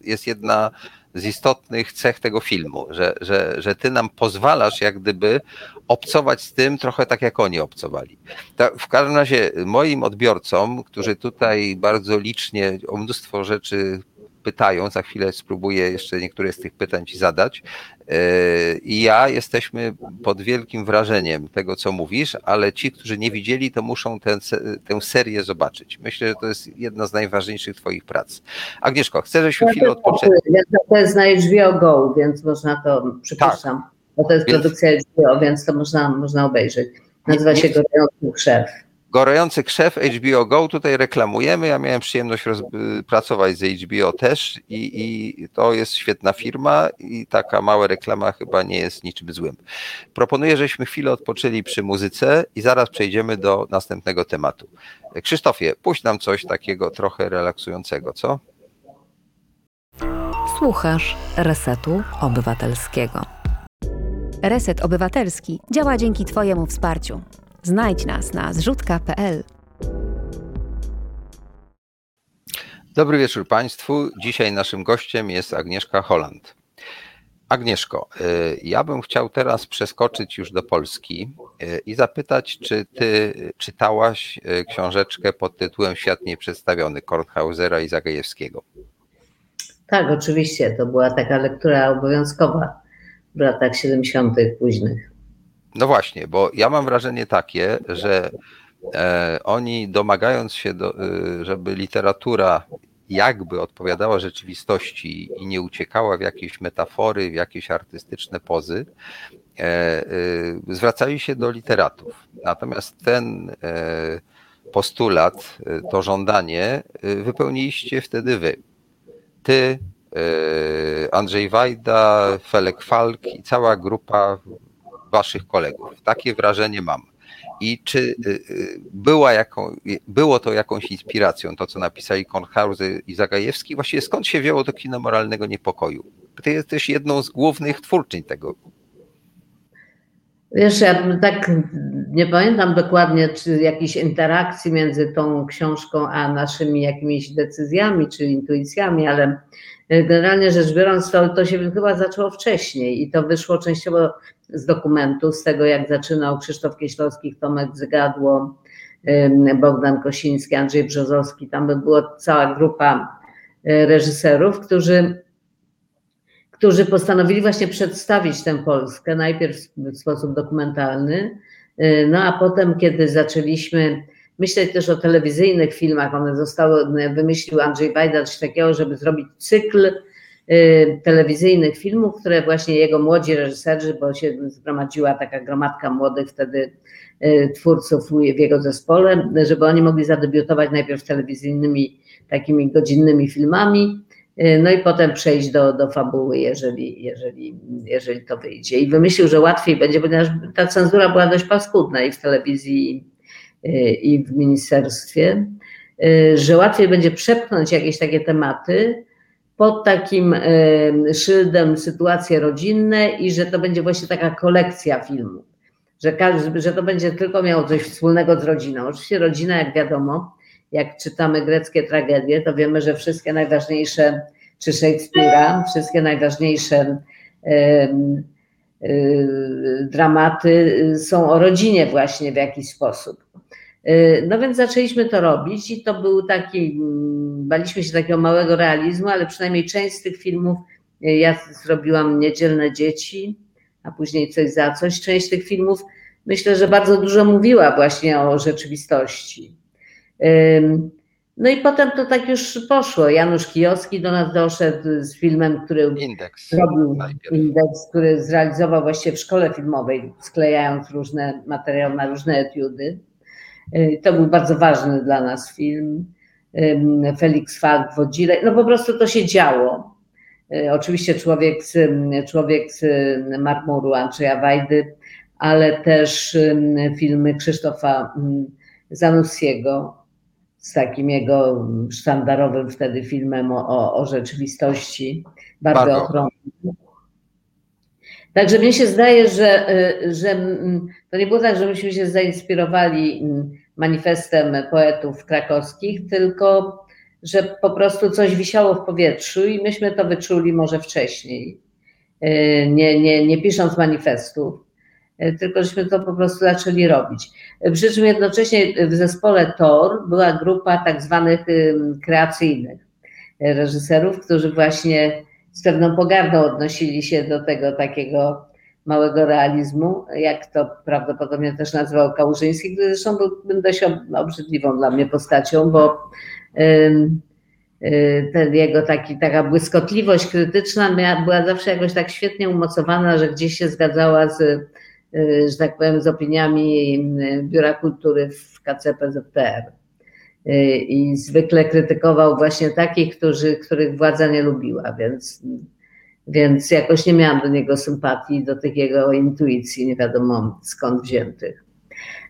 jest jedna z istotnych cech tego filmu, że, że, że ty nam pozwalasz jak gdyby obcować z tym trochę tak, jak oni obcowali. w każdym razie moim odbiorcom, którzy tutaj bardzo licznie o mnóstwo rzeczy pytają, za chwilę spróbuję jeszcze niektóre z tych pytań Ci zadać. E, I ja jesteśmy pod wielkim wrażeniem tego, co mówisz, ale ci, którzy nie widzieli, to muszą tę, tę serię zobaczyć. Myślę, że to jest jedna z najważniejszych Twoich prac. Agnieszko, chcę, żebyśmy chwilę odpoczęli. To jest na HBO Go, więc można to, przypuszczam, tak. bo to jest więc... produkcja HBO, więc to można, można obejrzeć. Nazywa się Gorący Krzew. Gorący krzew HBO Go tutaj reklamujemy. Ja miałem przyjemność pracować z HBO też i, i, to jest świetna firma i taka mała reklama chyba nie jest niczym złym. Proponuję, żeśmy chwilę odpoczęli przy muzyce i zaraz przejdziemy do następnego tematu. Krzysztofie, puść nam coś takiego trochę relaksującego, co? Słuchasz Resetu Obywatelskiego. Reset Obywatelski działa dzięki Twojemu wsparciu. Znajdź nas na zrzutka.pl. Dobry wieczór Państwu. Dzisiaj naszym gościem jest Agnieszka Holland. Agnieszko, y, ja bym chciał teraz przeskoczyć już do Polski y, i zapytać, czy ty czytałaś y, książeczkę pod tytułem Świat Nieprzedstawiony Kornhausera i Zagajewskiego? Tak, oczywiście. To była taka lektura obowiązkowa w latach 70. późnych. No właśnie, bo ja mam wrażenie takie, że e, oni domagając się, do, e, żeby literatura jakby odpowiadała rzeczywistości i nie uciekała w jakieś metafory, w jakieś artystyczne pozy, e, zwracali się do literatów. Natomiast ten postulat, to żądanie wypełniliście wtedy wy. Ty, Andrzej Wajda, Felek Falk i cała grupa waszych kolegów. Takie wrażenie mam. I czy y, y, była jaką, było to jakąś inspiracją, to co napisali Kornhauser i Zagajewski? Właściwie skąd się wzięło to kino moralnego niepokoju? Ty jesteś jedną z głównych twórczyń tego. Wiesz, ja tak nie pamiętam dokładnie, czy jakiejś interakcji między tą książką a naszymi jakimiś decyzjami czy intuicjami, ale generalnie rzecz biorąc, to, to się chyba zaczęło wcześniej i to wyszło częściowo z dokumentu, z tego jak zaczynał Krzysztof Kieślowski, Tomek Zygadło, Bogdan Kosiński, Andrzej Brzozowski. Tam była cała grupa e, reżyserów, którzy, którzy postanowili właśnie przedstawić tę Polskę, najpierw w sposób dokumentalny, e, no a potem, kiedy zaczęliśmy myśleć też o telewizyjnych filmach, one zostały, wymyślił Andrzej Wajda coś takiego, żeby zrobić cykl Y, telewizyjnych filmów, które właśnie jego młodzi reżyserzy, bo się zgromadziła taka gromadka młodych wtedy y, twórców w jego zespole, żeby oni mogli zadebiutować najpierw telewizyjnymi takimi godzinnymi filmami, y, no i potem przejść do, do fabuły, jeżeli, jeżeli, jeżeli to wyjdzie. I wymyślił, że łatwiej będzie, ponieważ ta cenzura była dość paskudna i w telewizji, i w ministerstwie, że łatwiej będzie przepchnąć jakieś takie tematy, pod takim szyldem sytuacje rodzinne i że to będzie właśnie taka kolekcja filmów, że, każdy, że to będzie tylko miało coś wspólnego z rodziną. Oczywiście rodzina, jak wiadomo, jak czytamy greckie tragedie, to wiemy, że wszystkie najważniejsze, czy Szekspira, wszystkie najważniejsze y, dramaty są o rodzinie właśnie w jakiś sposób. Y, no więc zaczęliśmy to robić i to był taki, baliśmy się takiego małego realizmu, ale przynajmniej część z tych filmów, y, ja zrobiłam Niedzielne Dzieci, a później Coś za Coś. Część tych filmów myślę, że bardzo dużo mówiła właśnie o rzeczywistości. No i potem to tak już poszło. Janusz Kijowski do nas doszedł z filmem, który Indeks. zrobił indeks, który zrealizował właśnie w szkole filmowej, sklejając różne materiały na różne etiudy. Y, to był bardzo ważny dla nas film. Felix Falk w Odzile. No po prostu to się działo. Oczywiście człowiek z, człowiek z marmuru Andrzeja Wajdy, ale też filmy Krzysztofa Zanussiego z takim jego sztandarowym wtedy filmem o, o rzeczywistości, bardzo, bardzo. ochronnym. Także mnie się zdaje, że, y, że to nie było tak, że myśmy się zainspirowali manifestem poetów krakowskich, tylko że po prostu coś wisiało w powietrzu i myśmy to wyczuli może wcześniej, y, nie, nie, nie pisząc manifestów, y, tylko żeśmy to po prostu zaczęli robić. Przy czym jednocześnie w zespole TOR była grupa tak zwanych kreacyjnych reżyserów, którzy właśnie z pewną pogardą odnosili się do tego takiego małego realizmu, jak to prawdopodobnie też nazywał Kałużyński, który zresztą był dość obrzydliwą dla mnie postacią, bo y, ten jego taki, taka błyskotliwość krytyczna była zawsze jakoś tak świetnie umocowana, że gdzieś się zgadzała z, że tak powiem, z opiniami y, Biura Kultury w KCPZPR. I zwykle krytykował właśnie takich, którzy, których władza nie lubiła, więc więc jakoś nie miałam do niego sympatii, do tych jego intuicji, nie wiadomo skąd wziętych.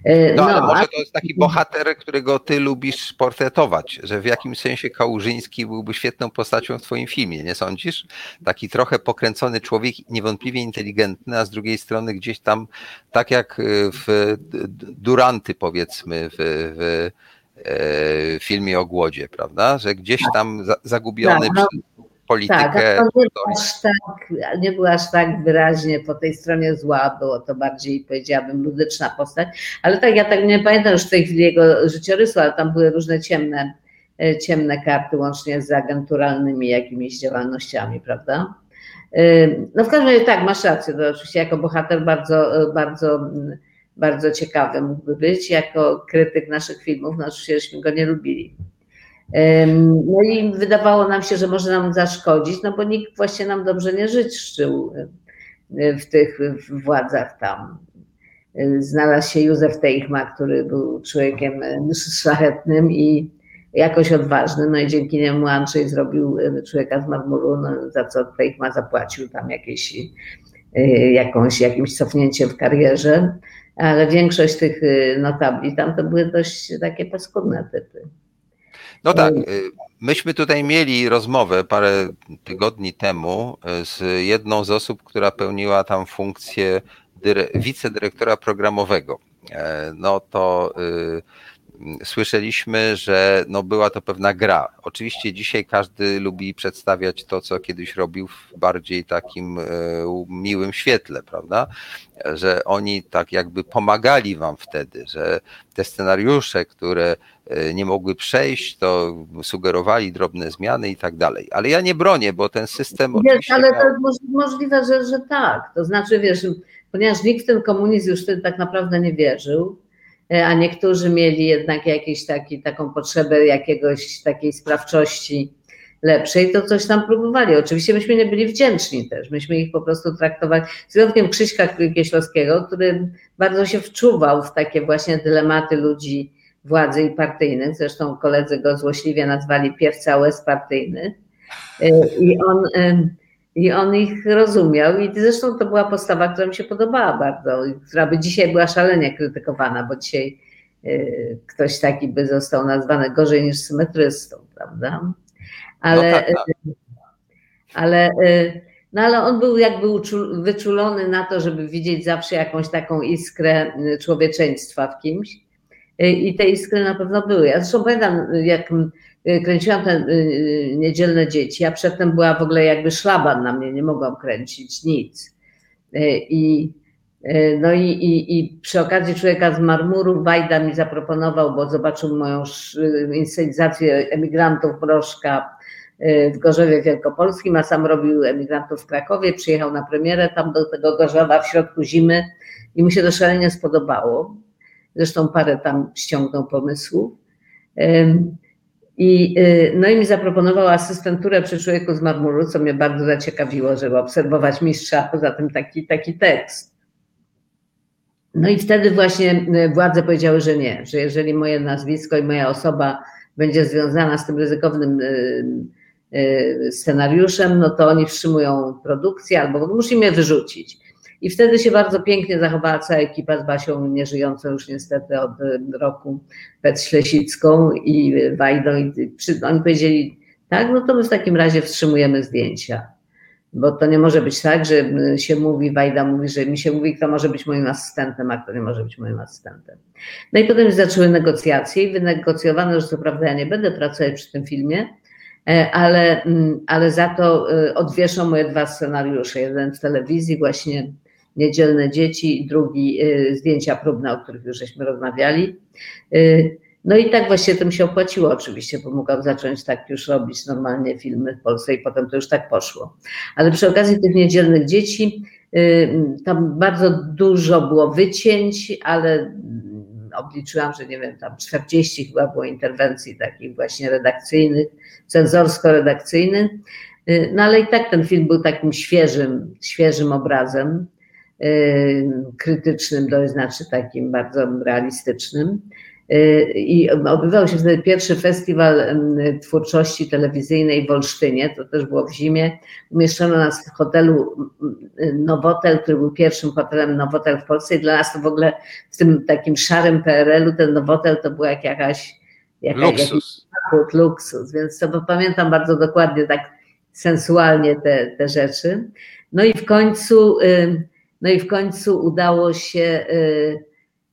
E, no, no ale może to jest taki bohater, którego ty lubisz portretować, że w jakimś sensie Kałużyński byłby świetną postacią w twoim filmie, nie sądzisz? Taki trochę pokręcony człowiek, niewątpliwie inteligentny, a z drugiej strony gdzieś tam, tak jak w Duranty powiedzmy, w, w, w filmie o głodzie, prawda? Że gdzieś tam zagubiony tak, no, politykę. Tak, to nie, aż tak, nie była aż tak wyraźnie po tej stronie zła, było to bardziej, powiedziałabym, ludyczna postać, ale tak, ja tak nie pamiętam już w tej chwili jego życiorysu, ale tam były różne ciemne, e, ciemne karty, łącznie z agenturalnymi jakimiś działalnościami, prawda? E, no w każdym razie tak, masz rację, to oczywiście jako bohater bardzo, bardzo, bardzo ciekawy mógłby być, jako krytyk naszych filmów, no oczywiście go nie lubili. No i wydawało nam się, że może nam zaszkodzić, no bo nikt właśnie nam dobrze nie życzył e, w tych władzach tam. E, znalazł się Józef Teichma, który był człowiekiem e, szlachetnym i jakoś odważnym, no i dzięki niemu Andrzej zrobił człowieka z marmuru, no, za co Teichma zapłacił tam jakieś, jakąś, jakimś cofnięciem w karierze, ale większość tych notabli tam to były dość takie paskudne typy. No tak, y, myśmy tutaj mieli rozmowę parę tygodni temu y, z jedną z osób, która pełniła tam funkcję wicedyrektora programowego. E, no to y, słyszeliśmy, że no była to pewna gra. Oczywiście dzisiaj każdy lubi przedstawiać to, co kiedyś robił w bardziej takim e, miłym świetle, prawda? Że oni tak jakby pomagali wam wtedy, że te scenariusze, które e, nie mogły przejść, to sugerowali drobne zmiany i tak dalej. Ale ja nie bronię, bo ten system. Wiesz, ale to możliwe, że, że tak. To znaczy, wiesz, ponieważ nikt w ten komunizm już wtedy tak naprawdę nie wierzył, a niektórzy mieli jednak jakieś taki, taką potrzebę jakiegoś takiej sprawczości lepszej, to coś tam próbowali. Oczywiście myśmy nie byli wdzięczni też, myśmy ich po prostu traktowali, z wyjątkiem Krzyśka Kieślowskiego, który bardzo się wczuwał w takie właśnie dylematy ludzi władzy i partyjnych, zresztą koledzy go złośliwie nazwali piewca łez partyjny. E, i on i on ich rozumiał i zresztą to była postawa, która mi się podobała bardzo, która by dzisiaj była szalenie krytykowana, bo dzisiaj y, ktoś taki by został nazwany gorzej niż symetrystą, prawda? Ale, no tak, tak. Y, ale, y, no ale on był jakby wyczulony na to, żeby widzieć zawsze jakąś taką iskrę człowieczeństwa w kimś. I te iskry na pewno były. Ja zresztą pamiętam, jak kręciłam te y, y, niedzielne dzieci, a przedtem była w ogóle jakby szlaban na mnie, nie mogłam kręcić nic. I, no i, i, i przy okazji Człowieka z marmuru Wajda mi zaproponował, bo zobaczył moją inscenizację emigrantów Broszka w Gorzowie Wielkopolskim, a sam robił emigrantów w Krakowie, przyjechał na premierę tam do tego Gorzowa w środku zimy i mu się to szalenie spodobało. Zresztą parę tam ściągnął pomysłów. I, y, no i mi zaproponował asystenturę przy człowieku z marmuru, co mnie bardzo zaciekawiło, żeby obserwować mistrza, poza tym taki, taki tekst. No i wtedy właśnie władze powiedziały, że nie, że jeżeli moje nazwisko i moja osoba będzie związana z tym ryzykownym scenariuszem, no to oni wstrzymują produkcję albo musimy wyrzucić. I wtedy się bardzo pięknie zachowała cała ekipa z Basią, nieżyjącą już niestety od roku, Pet Ślesicką i Wajdą. I przy, oni powiedzieli, tak, no to my w takim razie wstrzymujemy zdjęcia. Bo to nie może być tak, że się mówi, Wajda mówi, że mi się mówi, kto może być moim asystentem, a kto nie może być moim asystentem. No i potem zaczęły negocjacje i wynegocjowano, że co prawda ja nie będę pracować przy tym filmie, e, ale, mm, ale za to odwieszą moje dwa scenariusze. Jeden w telewizji właśnie Niedzielne Dzieci drugi y, zdjęcia próbne, o których już żeśmy rozmawiali. Y, no i tak właśnie tym się opłaciło oczywiście, bo mogłam zacząć tak już robić normalnie filmy w Polsce i potem to już tak poszło. Ale przy okazji tych niedzielnych dzieci y, tam bardzo dużo było wycięć, ale obliczyłam, że nie wiem, tam 40 chyba było interwencji takich właśnie redakcyjnych, cenzorsko-redakcyjnych. No ale i tak ten film był takim świeżym, świeżym obrazem. Y, krytycznym, to znaczy takim bardzo realistycznym. Y, I odbywał się wtedy pierwszy festiwal twórczości telewizyjnej w Olsztynie, to też było w zimie. Umieszczono nas w hotelu Nowotel, który był pierwszym hotelem Nowotel w Polsce i dla nas to w ogóle w tym takim szarym PRL-u ten Nowotel to był jak jakaś, jakaś luksus. Jakiś luksus, więc to pamiętam bardzo dokładnie tak sensualnie te, te rzeczy. No i w końcu no i w końcu udało się, y,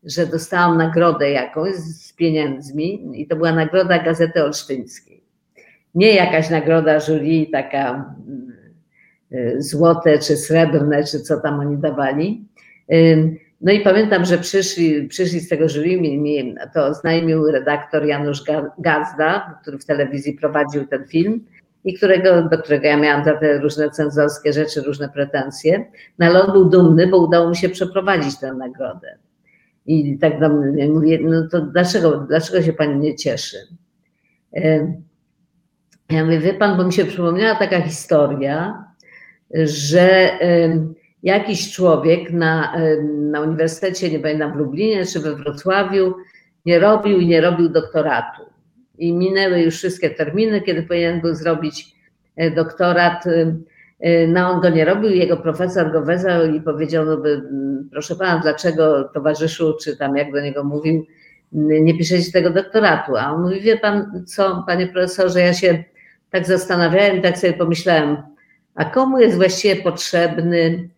że dostałam nagrodę jakąś z pieniędzmi i to była nagroda Gazety Olsztyńskiej. Nie jakaś nagroda jury, taka y, złote czy srebrne, czy co tam oni dawali. No i pamiętam, że przyszli, przyszli z tego jury, mi, mi to oznajmił redaktor Janusz Gazda, który w telewizji prowadził ten film i którego, do którego ja miałam za te różne cenzorskie rzeczy, różne pretensje. No ale on był dumny, bo udało mi się przeprowadzić tę nagrodę. I tak do mnie mówię, no to dlaczego, dlaczego się pani nie cieszy? Ja mówię, wie pan, bo mi się przypomniała taka historia, że jakiś człowiek na, na uniwersytecie, nie pamiętam w Lublinie czy we Wrocławiu, nie robił i nie robił doktoratu i minęły już wszystkie terminy, kiedy powinien był zrobić e, doktorat. E, e, no on go nie robił, jego profesor go wezwał i powiedział, no by, proszę pana, dlaczego towarzyszu, czy tam jak do niego mówił, nie piszecie tego doktoratu. A on mówi, wie pan co, panie profesorze, ja się tak zastanawiałem, tak sobie pomyślałem, a komu jest właściwie potrzebny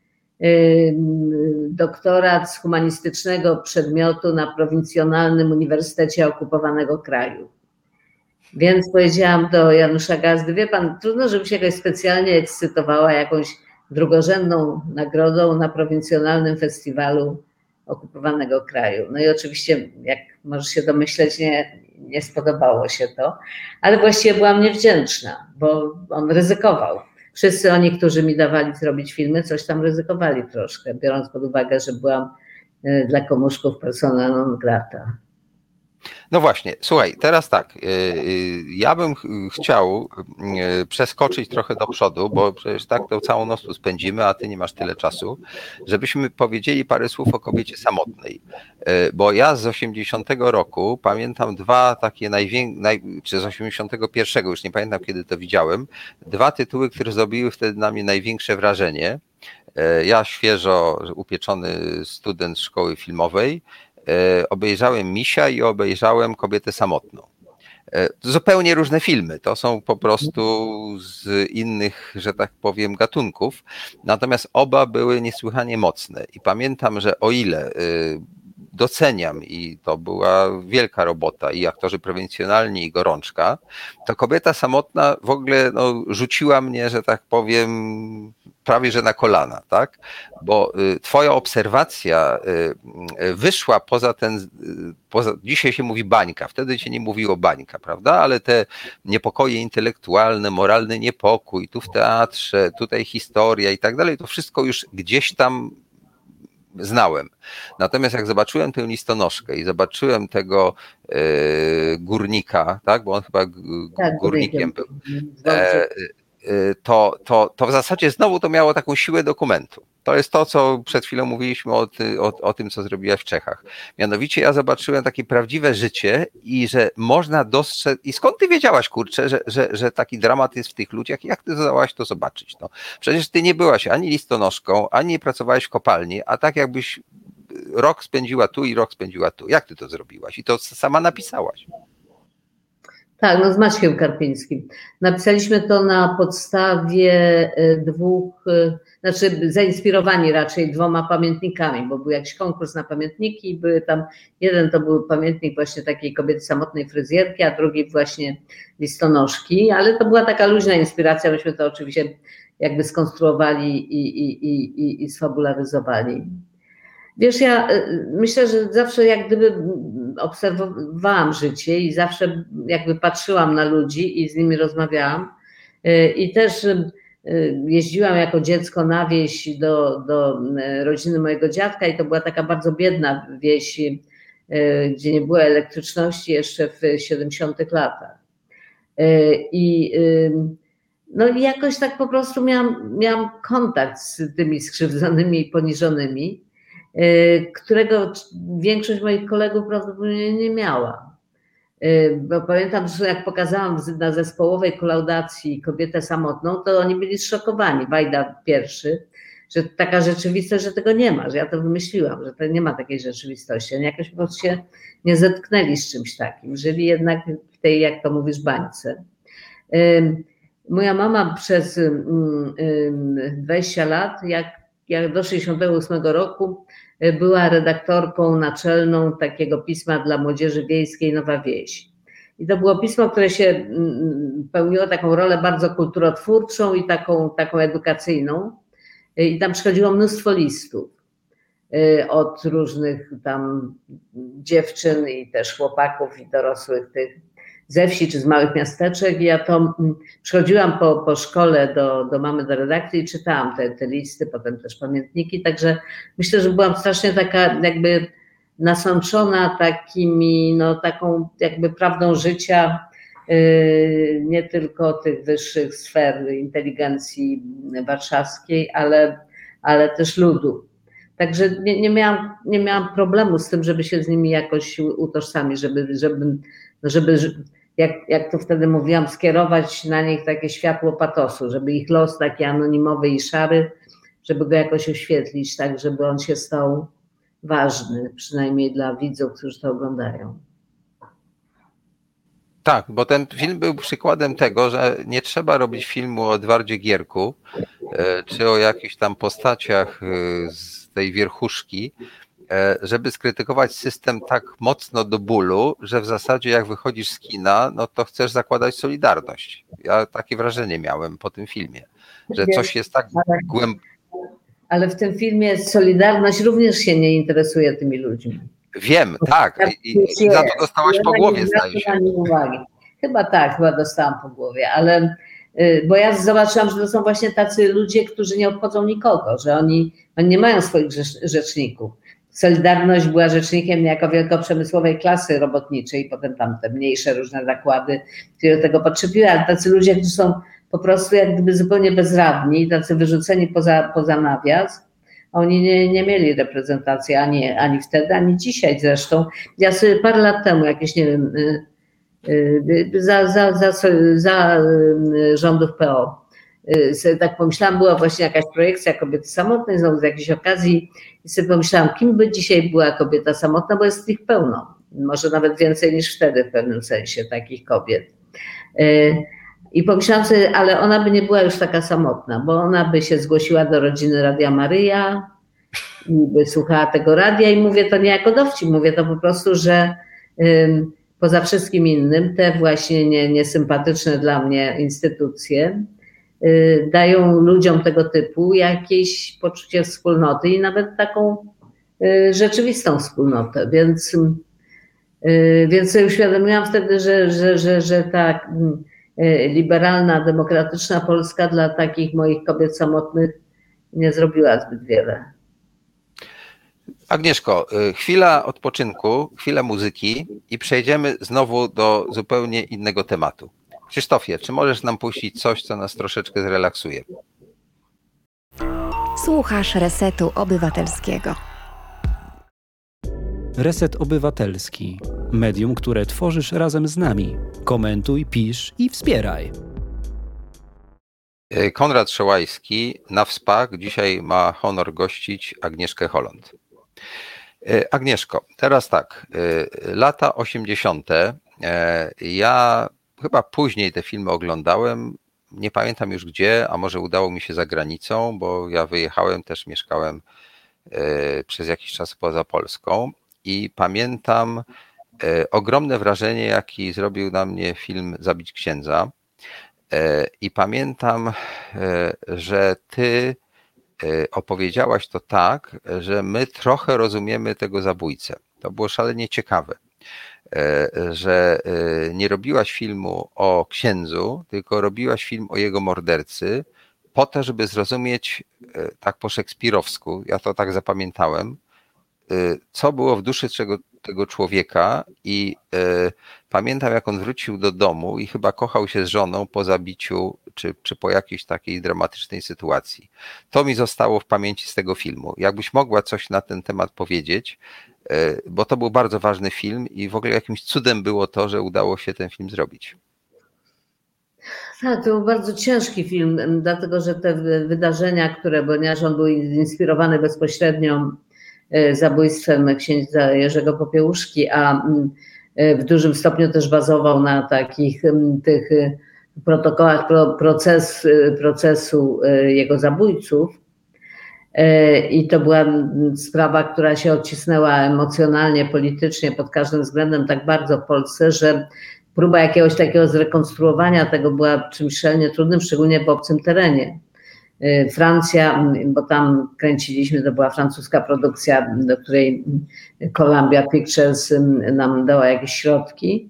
doktorat z humanistycznego przedmiotu na prowincjonalnym uniwersytecie okupowanego kraju? Więc powiedziałam do Janusza Gazdy, wie pan, trudno, żebym się jakoś specjalnie ekscytowała jakąś drugorzędną nagrodą na prowincjonalnym festiwalu okupowanego kraju. No i oczywiście, jak możesz się domyśleć, nie, nie spodobało się to, ale właściwie byłam niewdzięczna, bo on ryzykował. Wszyscy oni, którzy mi dawali zrobić filmy, coś tam ryzykowali troszkę, biorąc pod uwagę, że byłam e, dla komuszków persona non grata. No właśnie, słuchaj, teraz tak. Y, y, ja bym chciał y, przeskoczyć trochę do przodu, bo przecież tak to całą noc tu spędzimy, a ty nie masz tyle czasu, żebyśmy powiedzieli parę słów o kobiecie samotnej. Bo ja z 80 roku pamiętam dwa takie największe, naj, czy z 81, już nie pamiętam kiedy to widziałem, dwa tytuły, które zrobiły wtedy na mnie największe wrażenie. Ja świeżo upieczony student szkoły filmowej, obejrzałem Misia i obejrzałem Kobietę Samotną. E, zupełnie różne filmy. To są po prostu z innych, że tak powiem, gatunków. Natomiast oba były niesłychanie mocne. I pamiętam, że o ile e, doceniam i to była wielka robota i aktorzy prowincjonalni i gorączka, to kobieta samotna w ogóle no, rzuciła mnie, że tak powiem, prawie że na kolana, tak? Bo y, twoja obserwacja y, y, wyszła poza ten, poza, dzisiaj się mówi bańka, wtedy się nie mówiło bańka, prawda? Ale te niepokoje intelektualne, moralny niepokój, tu w teatrze, tutaj historia i tak dalej, to wszystko już gdzieś tam znałem. Natomiast jak zobaczyłem tę listonoszkę i zobaczyłem tego górnika, tak, bo on chyba tak, górnikiem był, e, to, to, to w zasadzie znowu to miało taką siłę dokumentu. To jest to, co przed chwilą mówiliśmy o, o, o tym, co zrobiła w Czechach. Mianowicie ja zobaczyłem takie prawdziwe życie i że można dostrzec. I skąd ty wiedziałaś, kurczę, że, że, że taki dramat jest w tych ludziach? Jak ty zdołałaś to zobaczyć? No, przecież ty nie byłaś ani listonoszką, ani nie pracowałeś w kopalni, a tak jakbyś rok spędziła tu i rok spędziła tu. Jak ty to zrobiłaś? I to sama napisałaś. Tak, no z Maćkiem Karpińskim. Napisaliśmy to na podstawie e, dwóch, e, znaczy zainspirowani raczej dwoma pamiętnikami, bo był jakiś konkurs na pamiętniki i były tam, jeden to był pamiętnik właśnie takiej kobiety samotnej fryzjerki, a drugi właśnie listonoszki, ale to była taka luźna inspiracja, myśmy to oczywiście jakby skonstruowali i, i, i, i, i sfabularyzowali. Wiesz, ja y, myślę, że zawsze jak gdyby obserwowałam życie i zawsze jakby patrzyłam na ludzi i z nimi rozmawiałam. Y, I też y, jeździłam jako dziecko na wieś do, do rodziny mojego dziadka i to była taka bardzo biedna wieś, gdzie nie było elektryczności jeszcze w 70 latach. I no i jakoś tak po prostu miałam, miałam kontakt z tymi skrzywdzonymi i poniżonymi. Y, którego większość moich kolegów prawdopodobnie nie miała. Y, bo pamiętam, że jak pokazałam na zespołowej kolaudacji kobietę samotną, to oni byli zszokowani, Wajda pierwszy, że taka rzeczywistość, że tego nie ma, że ja to wymyśliłam, że to nie ma takiej rzeczywistości. Oni jakoś po prostu się nie zetknęli z czymś takim. Żyli jednak w tej, jak to mówisz, bańce. Moja mama przez 20 lat, jak, jak do 68 roku, była redaktorką naczelną takiego pisma dla młodzieży wiejskiej Nowa Wieś. I to było pismo, które się mm, mm, pełniło taką rolę bardzo kulturotwórczą i taką, taką edukacyjną. I tam przychodziło mnóstwo listów y, od różnych tam dziewczyn i też chłopaków i dorosłych tych ze wsi czy z małych miasteczek. Ja to mm, przychodziłam po, po szkole do, do mamy do redakcji i czytałam te, te listy, potem też pamiętniki. Także myślę, że byłam strasznie taka jakby nasączona takimi, no taką jakby prawdą życia, yy, nie tylko tych wyższych sfer inteligencji warszawskiej, ale, ale też ludu. Także nie, nie, miałam, nie miałam problemu z tym, żeby się z nimi jakoś utożsamić, żeby, żeby, żeby jak, jak to wtedy mówiłam, skierować na nich takie światło patosu, żeby ich los taki anonimowy i szary, żeby go jakoś oświetlić, tak żeby on się stał ważny, przynajmniej dla widzów, którzy to oglądają. Tak, bo ten film był przykładem tego, że nie trzeba robić filmu o Edwardzie Gierku, e, czy o jakichś tam postaciach e, z tej wierchuszki, żeby skrytykować system tak mocno do bólu, że w zasadzie jak wychodzisz z kina, no to chcesz zakładać solidarność. Ja takie wrażenie miałem po tym filmie, że coś jest tak głęboko. Ale w tym filmie Solidarność również się nie interesuje tymi ludźmi. Wiem, tak. I, i za to dostałaś po głowie, zdaje się. Uwagi. Chyba tak, chyba dostałam po głowie, ale y, bo ja zobaczyłam, że to są właśnie tacy ludzie, którzy nie obchodzą nikogo, że oni, oni nie mają swoich rzeczników. Solidarność była rzecznikiem niejako wielkoprzemysłowej klasy robotniczej, potem tam te mniejsze różne zakłady, które do tego potrzebiły, ale tacy ludzie, którzy są po prostu jak gdyby zupełnie bezradni, tacy wyrzuceni poza, poza nawias, oni nie, nie mieli reprezentacji ani, ani wtedy, ani dzisiaj zresztą. Ja sobie parę lat temu, jakieś nie wiem, y, y, za, za, za, za y, rządów PO, sobie tak pomyślałam, była właśnie jakaś projekcja kobiety samotnej, znowu z jakiejś okazji i sobie pomyślałam, kim by dzisiaj była kobieta samotna, bo jest ich pełno. Może nawet więcej niż wtedy w pewnym sensie takich kobiet. I pomyślałam sobie, ale ona by nie była już taka samotna, bo ona by się zgłosiła do rodziny Radia Maryja i by słuchała tego radia i mówię to nie jako dowcip, mówię to po prostu, że poza wszystkim innym te właśnie nie, niesympatyczne dla mnie instytucje Y, dają ludziom tego typu jakieś poczucie wspólnoty i nawet taką y, rzeczywistą wspólnotę. Więc, y, więc sobie uświadomiłam wtedy, że, że, że, że ta liberalna, demokratyczna Polska dla takich moich kobiet samotnych nie zrobiła zbyt wiele. Agnieszko, chwila odpoczynku, chwila muzyki i przejdziemy znowu do zupełnie innego tematu. Krzysztofie, czy możesz nam puścić coś, co nas troszeczkę zrelaksuje? Słuchasz Resetu Obywatelskiego. Reset Obywatelski. Medium, które tworzysz razem z nami. Komentuj, pisz i wspieraj. E, Konrad Szołajski na WSPAK dzisiaj ma honor gościć Agnieszkę Holland. E, Agnieszko, teraz tak, e, lata 80. Ja chyba później te filmy oglądałem, nie pamiętam już gdzie, a może udało mi się za granicą, bo ja wyjechałem, też mieszkałem przez jakiś czas poza Polską. I pamiętam ogromne wrażenie, jaki zrobił na mnie film Zabić Księdza. E, I pamiętam, e, że ty e, opowiedziałaś to tak, że my trochę rozumiemy tego zabójcę. To było szalenie ciekawe, że nie robiłaś filmu o księdzu, tylko robiłaś film o jego mordercy, po to, żeby zrozumieć tak po szekspirowsku, ja to tak zapamiętałem, co było w duszy czego, tego człowieka i pamiętam, jak on wrócił do domu i chyba kochał się z żoną po zabiciu, czy, czy po jakiejś takiej dramatycznej sytuacji. To mi zostało w pamięci z tego filmu. Jakbyś mogła coś na ten temat powiedzieć, bo to był bardzo ważny film i w ogóle jakimś cudem było to, że udało się ten film zrobić. Tak, to był bardzo ciężki film, dlatego że te wydarzenia, które, ponieważ on był inspirowany bezpośrednio E, zabójstwem księdza Jerzego Popiełuszki, a e, w dużym stopniu też bazował na takich tych e, protokołach proces, procesu jego zabójców. I to była sprawa, która się odcisnęła emocjonalnie, politycznie pod każdym względem tak bardzo Polsce, że próba jakiegoś takiego zrekonstruowania tego była czymś szalenie trudnym, szczególnie w obcym terenie. Y, Francja, bo tam kręciliśmy, to była francuska produkcja, do której Columbia Pictures nam dała jakieś środki.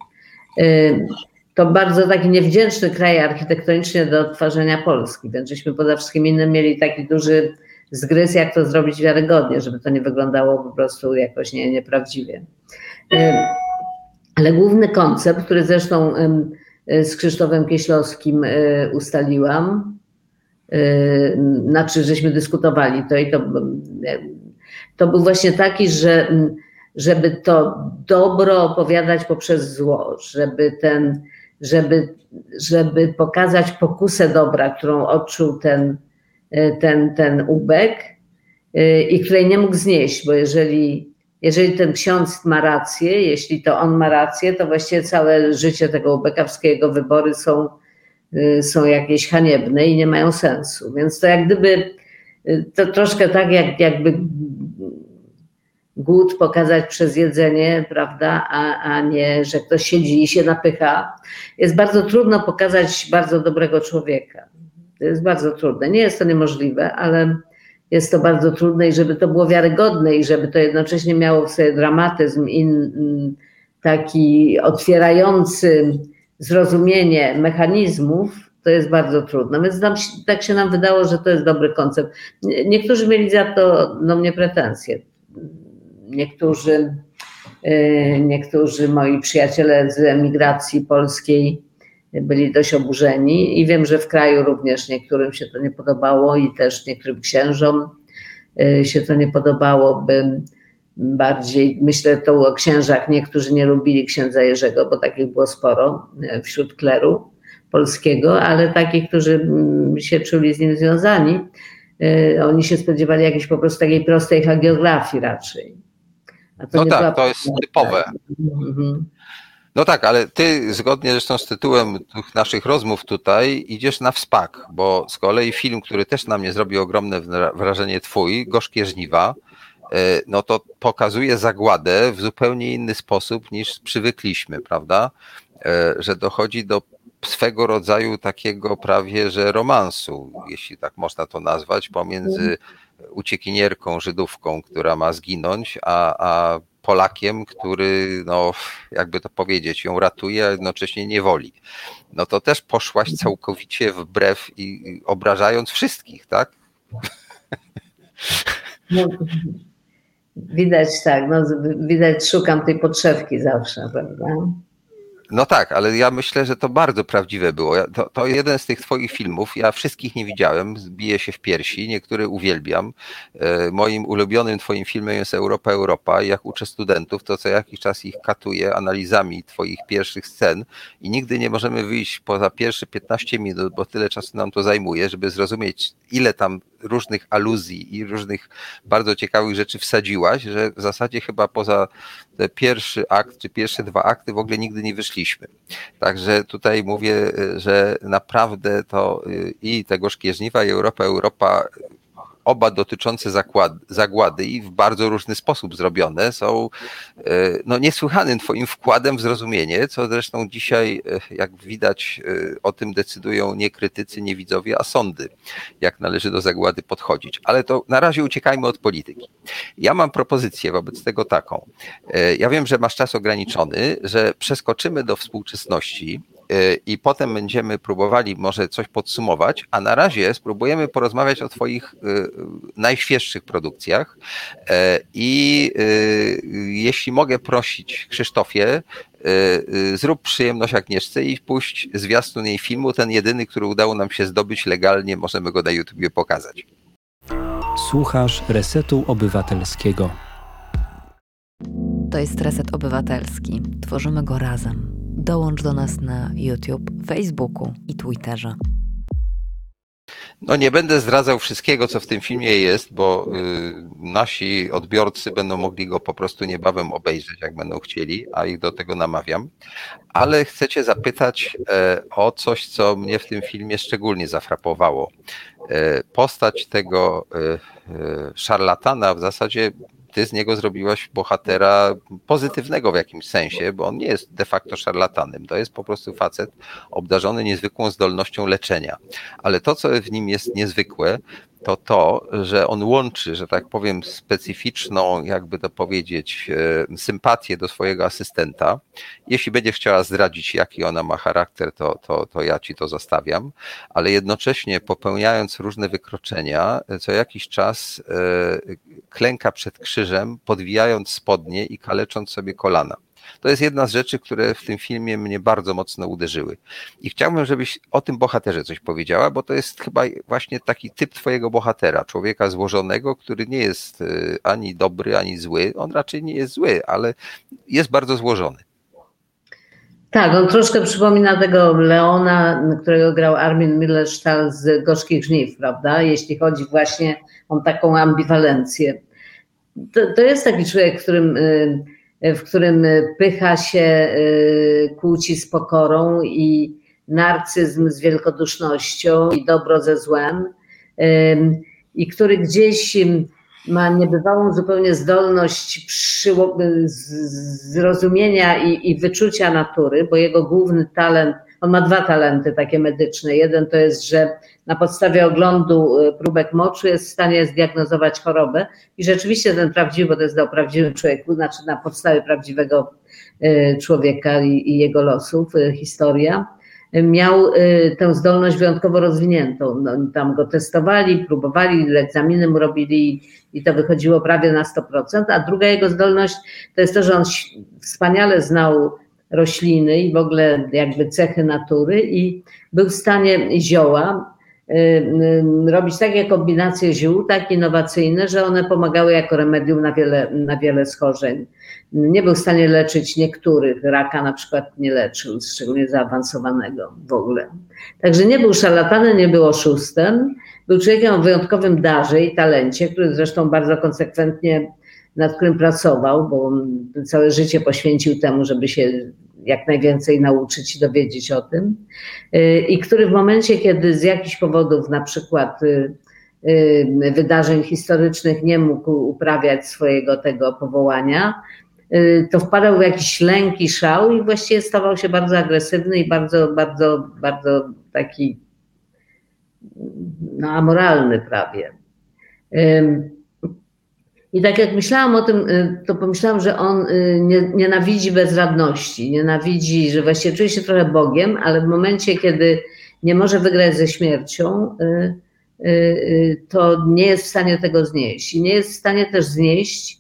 Y, to bardzo taki niewdzięczny kraj architektonicznie do odtwarzania Polski, więc żeśmy poza wszystkim innym mieli taki duży zgryz, jak to zrobić wiarygodnie, żeby to nie wyglądało po prostu jakoś nie, nieprawdziwie. Y, ale główny koncept, który zresztą z Krzysztofem Kieślowskim ustaliłam, Yy, znaczy żeśmy dyskutowali to i to, to był właśnie taki, że żeby to dobro opowiadać poprzez zło, żeby ten, żeby, żeby pokazać pokusę dobra, którą odczuł ten, ten, ten ubek yy, i której nie mógł znieść, bo jeżeli, jeżeli ten ksiądz ma rację, jeśli to on ma rację, to właściwie całe życie tego ubekawskiego wybory są Y, są jakieś haniebne i nie mają sensu. Więc to jak gdyby y, to troszkę tak, jak, jakby głód pokazać przez jedzenie, prawda, a, a nie, że ktoś siedzi i się napycha. Jest bardzo trudno pokazać bardzo dobrego człowieka. To jest bardzo trudne. Nie jest to niemożliwe, ale jest to bardzo trudne i żeby to było wiarygodne i żeby to jednocześnie miało w sobie dramatyzm in, taki otwierający zrozumienie mechanizmów, to jest bardzo trudne. Więc nam, tak się nam wydało, że to jest dobry koncept. Niektórzy mieli za to do mnie pretensje. Niektórzy, y, niektórzy moi przyjaciele z emigracji polskiej byli dość oburzeni i wiem, że w kraju również niektórym się to nie podobało i też niektórym księżom y, się to nie podobało, by bardziej, myślę to o księżach, niektórzy nie lubili księdza Jerzego, bo takich było sporo e, wśród kleru polskiego, ale takich, którzy mm, się czuli z nim związani, e, oni się spodziewali jakiejś po prostu takiej prostej hagiografii raczej. no tak, to jest typowe. Mhm. No tak, ale ty zgodnie zresztą z tytułem tych naszych rozmów tutaj idziesz na wspak, bo z kolei film, który też na mnie zrobił ogromne wrażenie twój, Gorzkie Żniwa, E, no to pokazuje zagładę w zupełnie inny sposób niż przywykliśmy, prawda? E, że dochodzi do swego rodzaju takiego prawie, że romansu, jeśli tak można to nazwać, pomiędzy uciekinierką Żydówką, która ma zginąć, a, a Polakiem, który, no, jakby to powiedzieć, ją ratuje, a jednocześnie nie woli. No to też poszłaś całkowicie wbrew i obrażając wszystkich, tak? No, Widać tak, no, widać, szukam tej podszewki zawsze, prawda? No tak, ale ja myślę, że to bardzo prawdziwe było. To, to, jeden z tych twoich filmów, ja wszystkich nie widziałem, bije się w piersi, niektóre uwielbiam. E, moim ulubionym twoim filmem jest Europa, Europa. Jak uczę studentów, to co jakiś czas ich katuję analizami twoich pierwszych scen i nigdy nie możemy wyjść poza pierwsze 15 minut, bo tyle czasu nam to zajmuje, żeby zrozumieć, ile tam różnych aluzji i różnych bardzo ciekawych rzeczy wsadziłaś, że w zasadzie chyba poza pierwszy akt czy pierwsze dwa akty w ogóle nigdy nie wyszliśmy. Także tutaj mówię, że naprawdę to i tego Szkieżniwa i Europa, Europa oba dotyczące zakład, zagłady i w bardzo różny sposób zrobione, są e, no, niesłychanym Twoim wkładem w zrozumienie, co zresztą dzisiaj, e, jak widać, e, o tym decydują nie krytycy, nie widzowie, a sądy, jak należy do zagłady podchodzić. Ale to na razie uciekajmy od polityki. Ja mam propozycję wobec tego taką. Ja wiem, że masz czas ograniczony, że przeskoczymy do współczesności i potem będziemy próbowali może coś podsumować, a na razie spróbujemy porozmawiać o Twoich y, najświeższych produkcjach. E, I y, jeśli mogę prosić, Krzysztofie, y, zrób przyjemność Agnieszce i puść zwiastun jej filmu, ten jedyny, który udało nam się zdobyć legalnie, możemy go na YouTubie pokazać. Słuchasz Resetu Obywatelskiego. To jest Reset Obywatelski. Tworzymy go razem. Dołącz do nas na YouTube, Facebooku i Twitterze. No nie będę zdradzał wszystkiego, co w tym filmie jest, bo y, nasi odbiorcy będą mogli go po prostu niebawem obejrzeć, jak będą chcieli, a ich do tego namawiam. Ale chcecie zapytać e, o coś, co mnie w tym filmie szczególnie zafrapowało. E, postać tego e, szarlatana w zasadzie ty z niego zrobiłaś bohatera pozytywnego w jakimś sensie, bo on nie jest de facto szarlatanem. To jest po prostu facet obdarzony niezwykłą zdolnością leczenia. Ale to, co w nim jest niezwykłe, to to, że on łączy, że tak powiem, specyficzną, jakby to powiedzieć, e, sympatię do swojego asystenta. Jeśli będziesz chciała zdradzić, jaki ona ma charakter, to, to, to ja ci to zostawiam, ale jednocześnie popełniając różne wykroczenia, co jakiś czas e, klęka przed krzyżem, podwijając spodnie i kalecząc sobie kolana. To jest jedna z rzeczy, które w tym filmie mnie bardzo mocno uderzyły. I chciałbym, żebyś o tym bohaterze coś powiedziała, bo to jest chyba właśnie taki typ twojego bohatera, człowieka złożonego, który nie jest y, ani dobry, ani zły. On raczej nie jest zły, ale jest bardzo złożony. Tak, on troszkę przypomina tego Leona, którego grał Armin Millerstahl z Gorzkich Żniw, prawda? Jeśli chodzi właśnie o taką ambiwalencję. To, to jest taki człowiek, którym y, w którym pycha się y, kłóci z pokorą i narcyzm z wielkodusznością i dobro ze złem i który gdzieś ma niebywałą zupełnie zdolność zrozumienia i, i wyczucia natury, bo jego główny talent on ma dwa talenty takie medyczne. Jeden to jest, że na podstawie oglądu y, próbek moczu jest w stanie zdiagnozować chorobę i rzeczywiście ten prawdziwy, bo to jest o prawdziwym człowieku, znaczy na podstawie prawdziwego y, człowieka i, i jego losów, y, historia miał tę zdolność wyjątkowo rozwiniętą. No, tam go testowali, próbowali, egzaminy mu robili i to wychodziło prawie na 100%. A druga jego zdolność to jest to, że on wspaniale znał rośliny i w ogóle jakby cechy natury i był w stanie zioła y, y, robić takie kombinacje ziół, tak innowacyjne, że one pomagały jako remedium na wiele, na wiele schorzeń. Nie był w stanie leczyć niektórych, raka na przykład nie leczył, szczególnie zaawansowanego w ogóle. Także nie był szalatanem, nie był oszustem, był człowiekiem o wyjątkowym darze i talencie, który zresztą bardzo konsekwentnie nad którym pracował, bo całe życie poświęcił temu, żeby się jak najwięcej nauczyć i dowiedzieć o tym. Y, I który w momencie, kiedy z jakichś powodów, na przykład y, y, wydarzeń historycznych, nie mógł uprawiać swojego tego powołania, to wpadał w jakiś lęk i szał i właściwie stawał się bardzo agresywny i bardzo, bardzo, bardzo taki no, amoralny prawie. I tak jak myślałam o tym, y, to pomyślałam, że on y, nienawidzi bezradności, nienawidzi, że właściwie czuje się trochę Bogiem, ale w momencie, kiedy nie może wygrać ze śmiercią, y, to nie jest w stanie tego znieść. I nie jest w stanie też znieść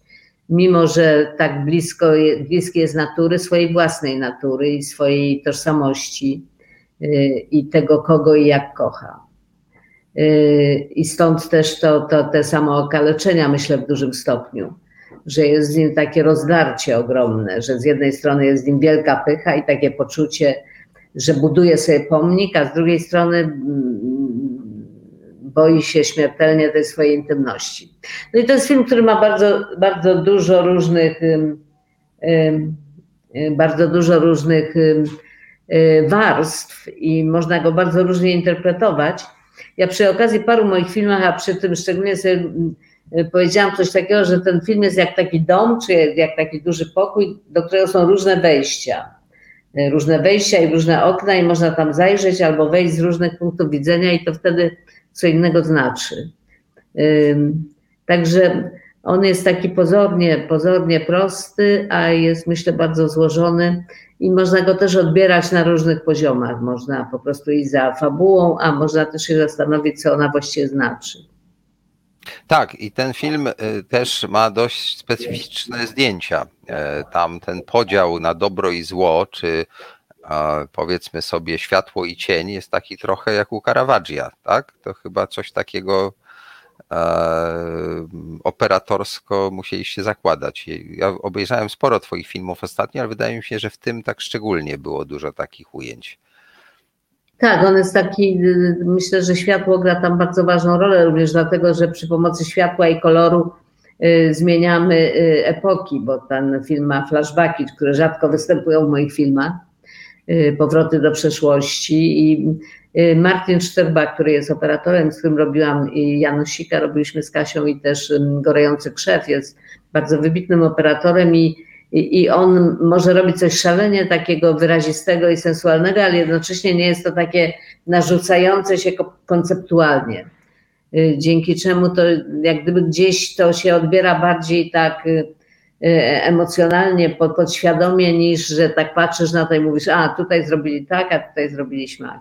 mimo że tak blisko, bliskie jest natury, swojej własnej natury i swojej tożsamości i tego, kogo i jak kocha. I stąd też to, to te samookaleczenia, myślę, w dużym stopniu, że jest z nim takie rozdarcie ogromne, że z jednej strony jest z nim wielka pycha i takie poczucie, że buduje sobie pomnik, a z drugiej strony mm, boi się śmiertelnie tej swojej intymności. No i to jest film, który ma bardzo, bardzo dużo różnych, bardzo dużo różnych warstw i można go bardzo różnie interpretować. Ja przy okazji paru moich filmach, a przy tym szczególnie sobie mm, powiedziałam coś takiego, że ten film jest jak taki dom, czy jak taki duży pokój, do którego są różne wejścia. E, różne wejścia i różne okna, i można tam zajrzeć albo wejść z różnych punktów widzenia, i to wtedy co innego znaczy. Także on jest taki pozornie, pozornie prosty, a jest myślę bardzo złożony i można go też odbierać na różnych poziomach. Można po prostu iść za fabułą, a można też się zastanowić, co ona właściwie znaczy. Tak, i ten film y, też ma dość specyficzne zdjęcia. E, tam ten podział na dobro i zło, czy powiedzmy sobie światło i cień jest taki trochę jak u Caravaggia, tak? To chyba coś takiego operatorsko musieliście zakładać. Ja obejrzałem sporo twoich filmów ostatnio, ale wydaje mi się, że w tym tak szczególnie było dużo takich ujęć. Tak, on jest taki, myślę, że światło gra tam bardzo ważną rolę, również dlatego, że przy pomocy światła i koloru y, zmieniamy y, epoki, bo ten film ma flashbacki, które rzadko występują w moich filmach, y, powroty do przeszłości i Martin Szczerba, który jest operatorem, z którym robiłam i Janosika, robiliśmy z Kasią i też Gorejący Krzew, jest bardzo wybitnym operatorem i i, on może robić coś szalenie takiego wyrazistego i sensualnego, ale jednocześnie nie jest to takie narzucające się konceptualnie. Y, dzięki czemu to jak gdyby gdzieś to się odbiera bardziej tak y, y, emocjonalnie, podświadomie, niż że tak patrzysz na to i mówisz, a tutaj zrobili tak, a tutaj zrobili śmak.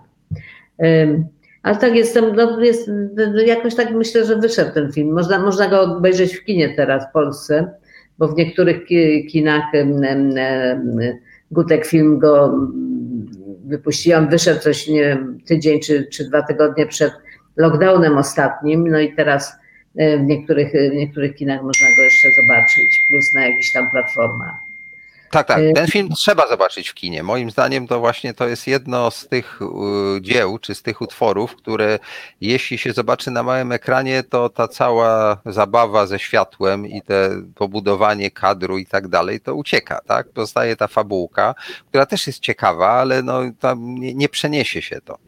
Ale tak jestem, no jest, jakoś tak myślę, że wyszedł ten film. Można, można go obejrzeć w kinie teraz w Polsce bo w niektórych kinach Gutek Film go wypuściłam, wyszedł coś nie wiem, tydzień czy, czy dwa tygodnie przed lockdownem ostatnim, no i teraz w niektórych, w niektórych kinach można go jeszcze zobaczyć, plus na jakichś tam platformach. Tak, tak. Y, Ten film trzeba zobaczyć w kinie. Moim zdaniem to właśnie to jest jedno z tych y, dzieł, czy z tych utworów, które jeśli się zobaczy na małym ekranie, to ta cała zabawa ze światłem i te pobudowanie kadru i tak dalej, to ucieka, tak? Pozostaje ta fabułka, która też jest ciekawa, ale no, tam nie, nie przeniesie się to.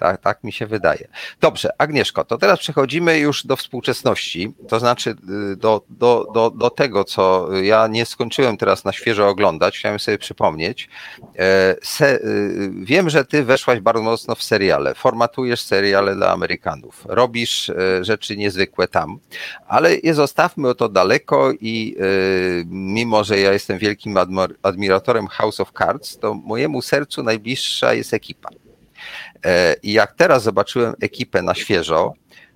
Tak, tak mi się wydaje. Dobrze, Agnieszko, to teraz przechodzimy już do współczesności, to znaczy y, do, do, do, do tego, co ja nie skończyłem teraz na świeżo oglądać, chciałem sobie przypomnieć. E, se, y, wiem, że ty weszłaś bardzo mocno w seriale, formatujesz seriale dla Amerykanów, robisz e, rzeczy niezwykłe tam, ale je zostawmy to daleko i e, mimo, że ja jestem wielkim admiratorem House of Cards, to mojemu sercu najbliższa jest ekipa. E, I jak teraz zobaczyłem ekipę na świeżo,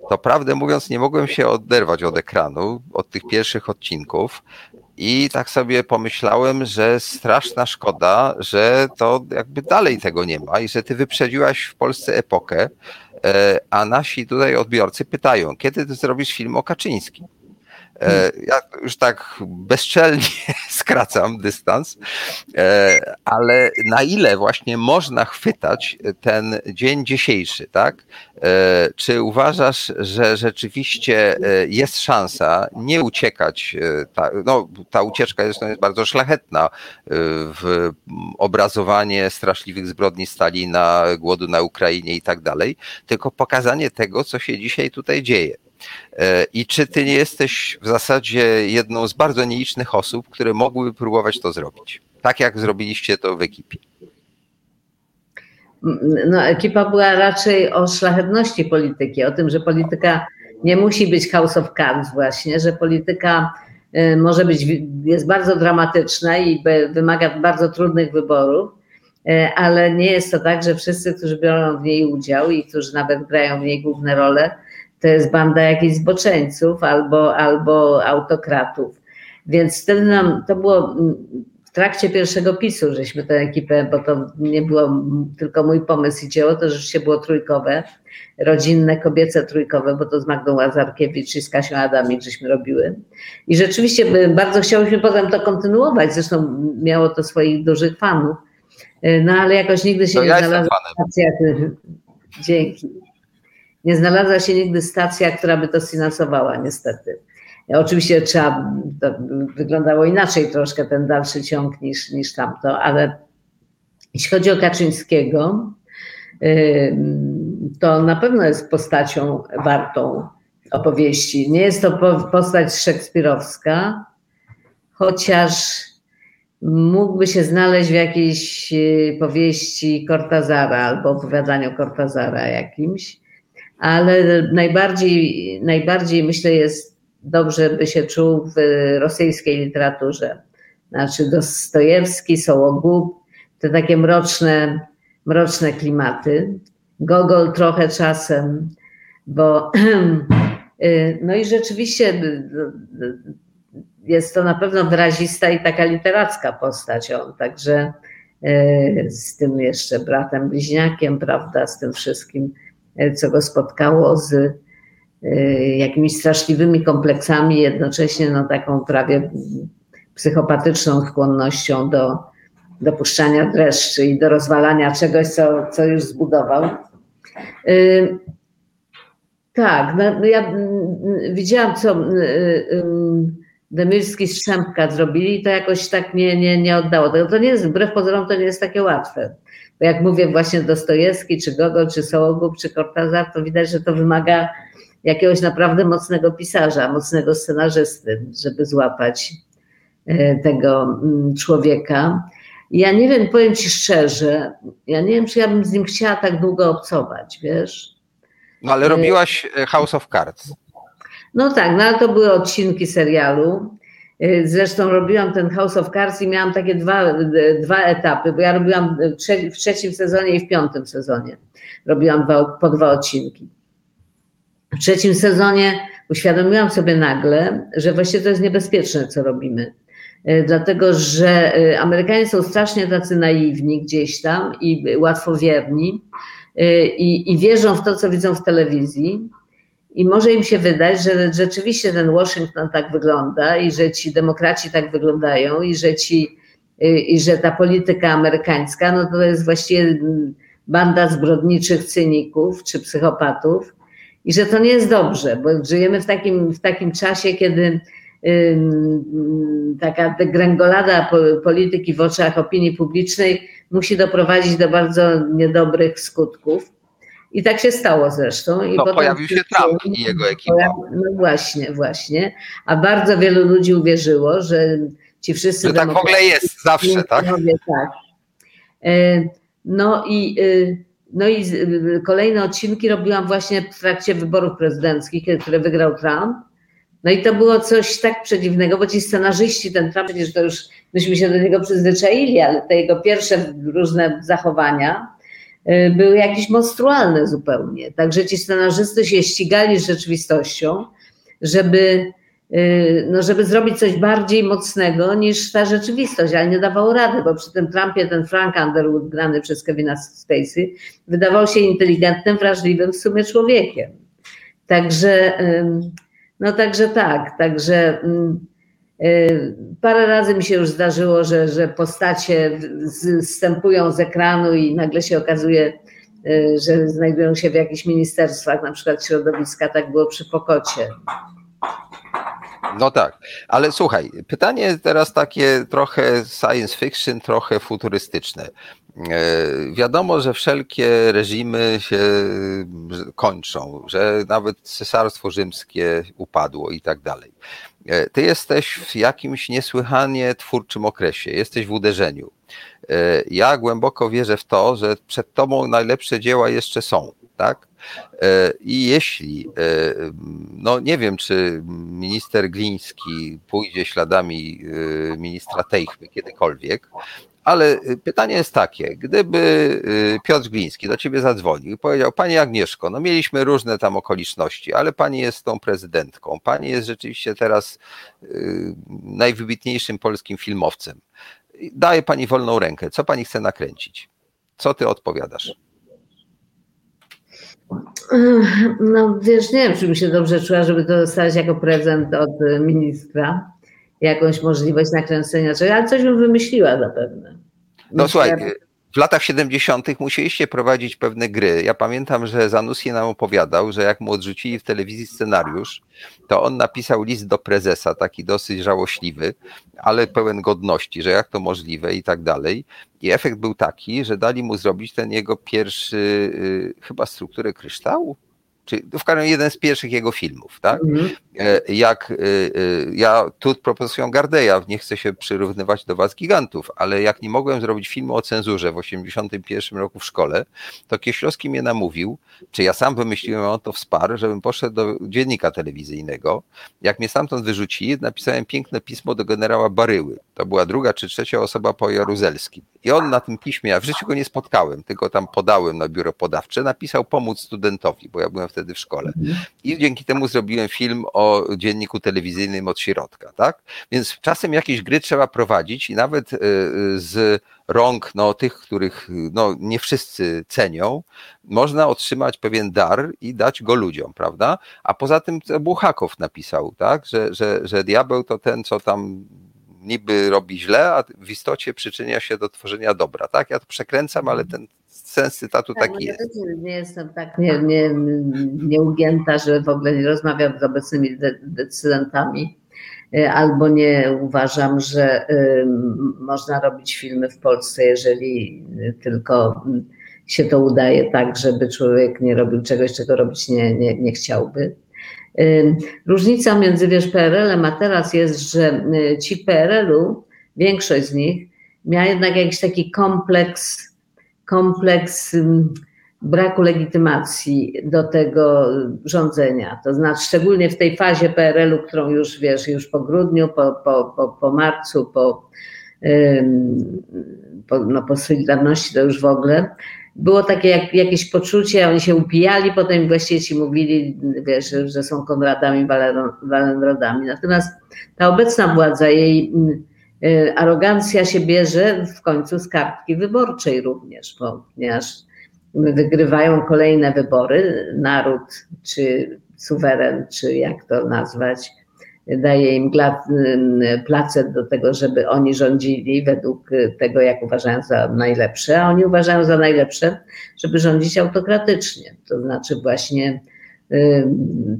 to prawdę mówiąc, nie mogłem się oderwać od ekranu, od tych pierwszych odcinków. I tak sobie pomyślałem, że straszna szkoda, że to jakby dalej tego nie ma i że ty wyprzedziłaś w Polsce epokę, e, a nasi tutaj odbiorcy pytają, kiedy ty zrobisz film o Kaczyńskim? E, ja już tak bezczelnie *laughs* skracam dystans, e, ale na ile właśnie można chwytać ten dzień dzisiejszy, tak? E, czy uważasz, że rzeczywiście jest szansa nie uciekać, ta, no, ta ucieczka zresztą jest bardzo szlachetna w obrazowanie straszliwych zbrodni Stalina, głodu na Ukrainie i tak dalej, tylko pokazanie tego, co się dzisiaj tutaj dzieje. E, I czy ty nie jesteś w zasadzie jedną z bardzo nielicznych osób, które mogłyby próbować to zrobić? Tak jak zrobiliście to w ekipie. No, ekipa była raczej o szlachetności polityki, o tym, że polityka nie musi być house of cards właśnie, że polityka e, może być, jest bardzo dramatyczna i wymaga bardzo trudnych wyborów, e, ale nie jest to tak, że wszyscy, którzy biorą w niej udział i którzy nawet grają w niej główne role, to jest banda jakichś zboczeńców albo, albo autokratów. Więc wtedy nam to było w trakcie pierwszego pisu, żeśmy tę ekipę, bo to nie było tylko mój pomysł i dzieło, to rzeczywiście było trójkowe, rodzinne, kobiece trójkowe, bo to z Magdą Łazarkiewicz i z Kasią Adamik żeśmy robiły. I rzeczywiście bardzo chciałyśmy potem to kontynuować, zresztą miało to swoich dużych fanów, no ale jakoś nigdy się to nie ja znalazła stacja. Dzięki. Nie znalazła się nigdy stacja, która by to sfinansowała, niestety. Oczywiście trzeba, to wyglądało inaczej troszkę ten dalszy ciąg niż, niż tamto, ale jeśli chodzi o Kaczyńskiego, to na pewno jest postacią wartą opowieści. Nie jest to postać szekspirowska, chociaż mógłby się znaleźć w jakiejś y, powieści Cortazara albo opowiadaniu Cortazara jakimś, ale najbardziej, najbardziej myślę jest dobrze by się czuł w rosyjskiej literaturze. Znaczy Dostojewski, Sołogub, te takie mroczne, mroczne klimaty. Gogol trochę czasem, bo *clears throat* y, no i rzeczywiście y, jest to na pewno wyrazista i taka literacka postać on, także z tym jeszcze bratem bliźniakiem, prawda, z tym wszystkim, co go spotkało, z e, jakimiś straszliwymi kompleksami, jednocześnie no, taką prawie psychopatyczną skłonnością do dopuszczania dreszczy i do rozwalania czegoś, co, co już zbudował. Tak, no, ja widziałam, co Demilski Strzępka zrobili i to jakoś tak nie, nie, nie oddało. To, to nie jest, wbrew pozorom, to nie jest takie łatwe. Bo jak mówię właśnie Dostojewski, czy Gogol, czy Sołogub, czy Kortazar, to widać, że to wymaga jakiegoś naprawdę mocnego pisarza, mocnego scenarzysty, żeby złapać e, tego mm, człowieka. Ja nie wiem, powiem Ci szczerze, ja nie wiem, czy ja bym z nim chciała tak długo obcować, wiesz? No ale robiłaś e, House of Cards. No tak, no ale to były odcinki serialu. Y, zresztą robiłam ten House of Cards i miałam takie dwa, y, dwa etapy, bo ja robiłam w trzecim sezonie i w piątym sezonie. Robiłam dwa, po dwa odcinki. W trzecim sezonie uświadomiłam sobie nagle, że właściwie to jest niebezpieczne, co robimy. Y, dlatego, że Amerykanie są strasznie tacy naiwni gdzieś tam i łatwowierni i, i wierzą w to, co widzą w telewizji i może im się wydać, że rzeczywiście ten Washington tak wygląda i że ci demokraci tak wyglądają i że ci, i że ta polityka amerykańska, no to jest właściwie banda zbrodniczych cyników czy psychopatów i że to nie jest dobrze, bo żyjemy w takim, w takim czasie, kiedy taka degrengolada polityki w oczach opinii publicznej musi doprowadzić do bardzo niedobrych skutków. I tak się stało zresztą. I no, pojawił się Trump i jego ekipa. No właśnie, właśnie. A bardzo wielu ludzi uwierzyło, że ci wszyscy. Że tak w ogóle jest zawsze, tak? tak. E, no i, e, no i e, kolejne odcinki robiłam właśnie w trakcie wyborów prezydenckich, które wygrał Trump. No i to było coś tak przedziwnego, bo ci scenarzyści, ten Trump, przecież to już myśmy się do niego przyzwyczaili, ale te jego pierwsze różne zachowania, były jakieś monstrualne zupełnie. Także ci scenarzysty się ścigali z rzeczywistością, żeby, y, no żeby zrobić coś bardziej mocnego niż ta rzeczywistość, ale nie dawało rady, bo przy tym Trumpie ten Frank Underwood grany przez Kevina Spacey wydawał się inteligentnym, wrażliwym w sumie człowiekiem. Także, no także tak, także Y, parę razy mi się już zdarzyło, że, że postacie zstępują z ekranu i nagle się okazuje, y, że znajdują się w jakichś ministerstwach, na przykład środowiska, tak było przy Pokocie. No tak, ale słuchaj, pytanie teraz takie trochę science fiction, trochę futurystyczne. E, wiadomo, że wszelkie reżimy się kończą, że nawet cesarstwo rzymskie upadło i tak dalej. E, ty jesteś w jakimś niesłychanie twórczym okresie, jesteś w uderzeniu. E, ja głęboko wierzę w to, że przed tobą najlepsze dzieła jeszcze są, tak? E, I jeśli, no nie wiem, czy minister Gliński pójdzie śladami ministra Tejchmy kiedykolwiek, Ale y, pytanie jest takie, gdyby y, Piotr Gliński do ciebie zadzwonił i powiedział, Pani Agnieszko, no mieliśmy różne tam okoliczności, ale Pani jest tą prezydentką, Pani jest rzeczywiście teraz y, najwybitniejszym polskim filmowcem. Daje Pani wolną rękę, co Pani chce nakręcić? Co Ty odpowiadasz? No wiesz, nie wiem, czy bym się dobrze czuła, żeby to dostać jako prezent od ministra jakąś możliwość nakręcenia czegoś, ale coś bym wymyśliła zapewne. No słuchaj, w latach 70. musieliście prowadzić pewne gry. Ja pamiętam, że Zanussi nam opowiadał, że jak mu odrzucili w telewizji scenariusz, to on napisał list do prezesa, taki dosyć żałośliwy, ale pełen godności, że jak to możliwe i tak dalej. I efekt był taki, że dali mu zrobić ten jego pierwszy, y, chyba strukturę kryształu, czy w każdym jeden z pierwszych jego filmów, tak? Mm. Jak e, ja tu propozycją Gardeja, nie chcę się przyrównywać do was gigantów, ale jak nie mogłem zrobić filmu o cenzurze w 81 roku w szkole, to Kieślowski mnie namówił, czy ja sam wymyśliłem, on to wsparł, żebym poszedł do dziennika telewizyjnego. Jak mnie stamtąd wyrzucili, napisałem piękne pismo do generała Baryły. To była druga czy trzecia osoba po Jaruzelskim. I on na tym piśmie, ja w życiu go nie spotkałem, tylko tam podałem na biuro podawcze, napisał pomóc studentowi, bo ja byłem wtedy w szkole. I dzięki temu zrobiłem film o dzienniku telewizyjnym od środka, tak? Więc czasem jakieś gry trzeba prowadzić i nawet y, y, z rąk no, tych, których no, nie wszyscy cenią, można otrzymać pewien dar i dać go ludziom, prawda? A poza tym Buchakow napisał, tak, że, że, że diabeł to ten, co tam niby robi źle, a w istocie przyczynia się do tworzenia dobra, tak? Ja to przekręcam, ale ten sens cytatu tak, taki jest. Ja nie jestem tak nie, nie, nieugięta, że w ogóle nie rozmawiam z obecnymi decydentami, y, albo nie uważam, że y, można robić filmy w Polsce, jeżeli tylko się to udaje tak, żeby człowiek nie robił czegoś, czego robić nie, nie, nie chciałby. Różnica między wiesz, PRL-em a teraz jest, że y, ci PRL-u, większość z nich, miała jednak jakiś taki kompleks, kompleks braku legitymacji do tego rządzenia. To znaczy, szczególnie w tej fazie PRL-u, którą już wiesz, już po grudniu, po, po, po, po marcu, po, po, no, po Solidarności to już w ogóle, było takie jak, jakieś poczucie, oni się upijali, potem właściwie ci mówili, wiesz, że są Konradami, Walenrodami. Natomiast ta obecna władza, jej y, arogancja się bierze w końcu z kartki wyborczej również, ponieważ wygrywają kolejne wybory, naród czy suweren, czy jak to nazwać, daje im placet do tego, żeby oni rządzili według tego, jak uważają za najlepsze, a oni uważają za najlepsze, żeby rządzić autokratycznie. To znaczy właśnie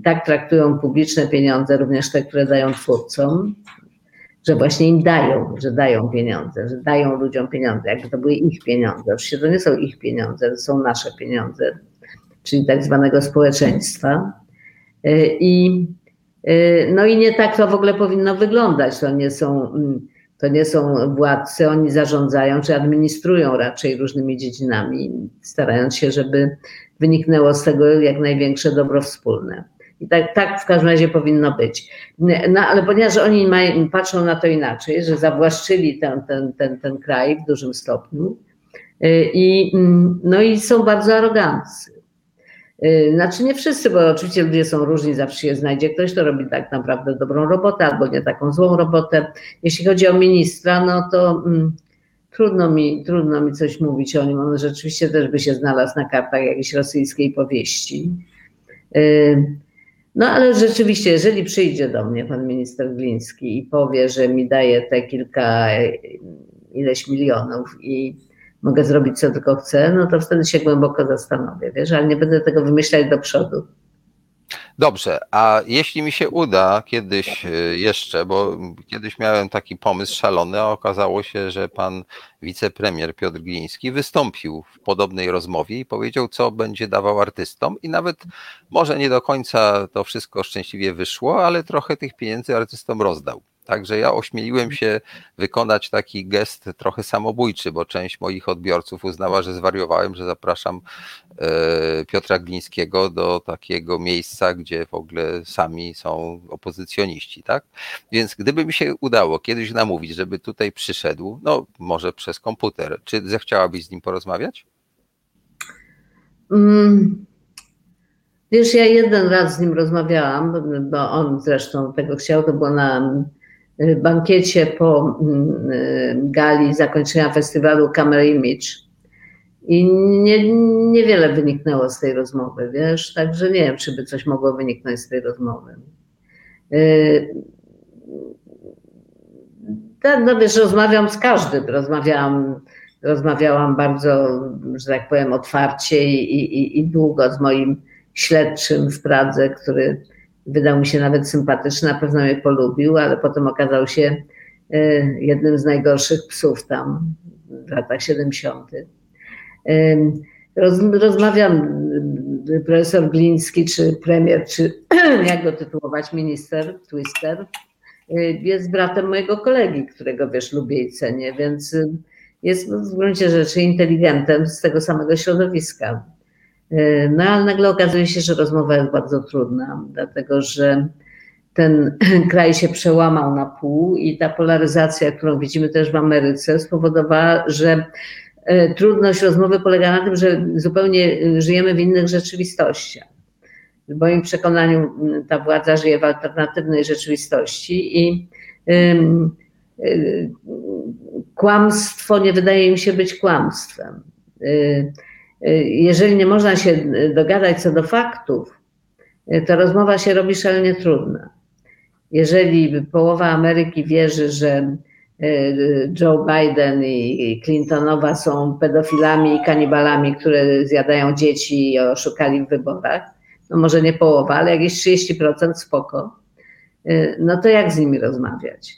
tak traktują publiczne pieniądze, również te, które dają twórcom, że właśnie im dają, że dają pieniądze, że dają ludziom pieniądze, jakby to były ich pieniądze. Oczywiście to nie są ich pieniądze, to są nasze pieniądze, czyli tak zwanego społeczeństwa. I Y, no i nie tak to w ogóle powinno wyglądać. To nie są, mm, to nie są władcy, oni zarządzają czy administrują raczej różnymi dziedzinami, starając się, żeby wyniknęło z tego jak największe dobro wspólne. I tak, tak w każdym razie powinno być. No ale ponieważ oni mają, patrzą na to inaczej, że zawłaszczyli ten, ten, ten, ten kraj w dużym stopniu y, i, mm, no i są bardzo aroganccy. Y, znaczy nie wszyscy, bo oczywiście ludzie są różni, zawsze się znajdzie ktoś, kto robi tak naprawdę dobrą robotę albo nie taką złą robotę. Jeśli chodzi o ministra, no to mm, trudno, mi, trudno mi coś mówić o nim. On rzeczywiście też by się znalazł na kartach jakiejś rosyjskiej powieści. Y, no ale rzeczywiście, jeżeli przyjdzie do mnie pan minister Gliński i powie, że mi daje te kilka ileś milionów i mogę zrobić co tylko chcę, no to wtedy się głęboko zastanowię, wiesz, ale nie będę tego wymyślać do przodu. Dobrze, a jeśli mi się uda kiedyś e, jeszcze, bo kiedyś miałem taki pomysł szalony, a okazało się, że pan wicepremier Piotr Gliński wystąpił w podobnej rozmowie i powiedział, co będzie dawał artystom i nawet może nie do końca to wszystko szczęśliwie wyszło, ale trochę tych pieniędzy artystom rozdał. Także ja ośmieliłem się wykonać taki gest trochę samobójczy, bo część moich odbiorców uznała, że zwariowałem, że zapraszam e, Piotra Glińskiego do takiego miejsca, gdzie w ogóle sami są opozycjoniści, tak? Więc gdyby mi się udało kiedyś namówić, żeby tutaj przyszedł, no może przez komputer, czy zechciałabyś z nim porozmawiać? Mm. Wiesz, ja jeden raz z nim rozmawiałam, bo on zresztą tego chciał, to było na bankiecie po mm, y, gali zakończenia festiwalu Camera Image. I nie, niewiele wyniknęło z tej rozmowy, wiesz, także nie wiem, czy by coś mogło wyniknąć z tej rozmowy. Y, no wiesz, rozmawiam z każdym, rozmawiałam, rozmawiałam bardzo, że tak powiem, otwarcie i, i, i długo z moim śledczym w Pradze, który wydał mi się nawet sympatyczny, na pewno mnie polubił, ale potem okazał się e, jednym z najgorszych psów tam w latach 70. Roz, rozmawiam, profesor Gliński, czy premier, czy *clears throat* jak go tytułować, minister Twister, e, jest bratem mojego kolegi, którego wiesz, lubię i cenię, więc jest w gruncie rzeczy inteligentem z tego samego środowiska. E, no ale nagle okazuje się, że rozmowa jest bardzo trudna, dlatego że ten *clears throat* kraj się przełamał na pół i ta polaryzacja, którą widzimy też w Ameryce, spowodowała, że e, trudność rozmowy polega na tym, że zupełnie żyjemy w innych rzeczywistościach. W moim przekonaniu ta władza żyje w alternatywnej rzeczywistości i kłamstwo nie wydaje mi się być kłamstwem. Jeżeli nie można się dogadać co do faktów, to rozmowa się robi szalenie trudna. Jeżeli połowa Ameryki wierzy, że Joe Biden i Clintonowa są pedofilami i kanibalami, które zjadają dzieci i oszukali w wyborach, no może nie połowa, ale jakieś 30% spoko, no to jak z nimi rozmawiać?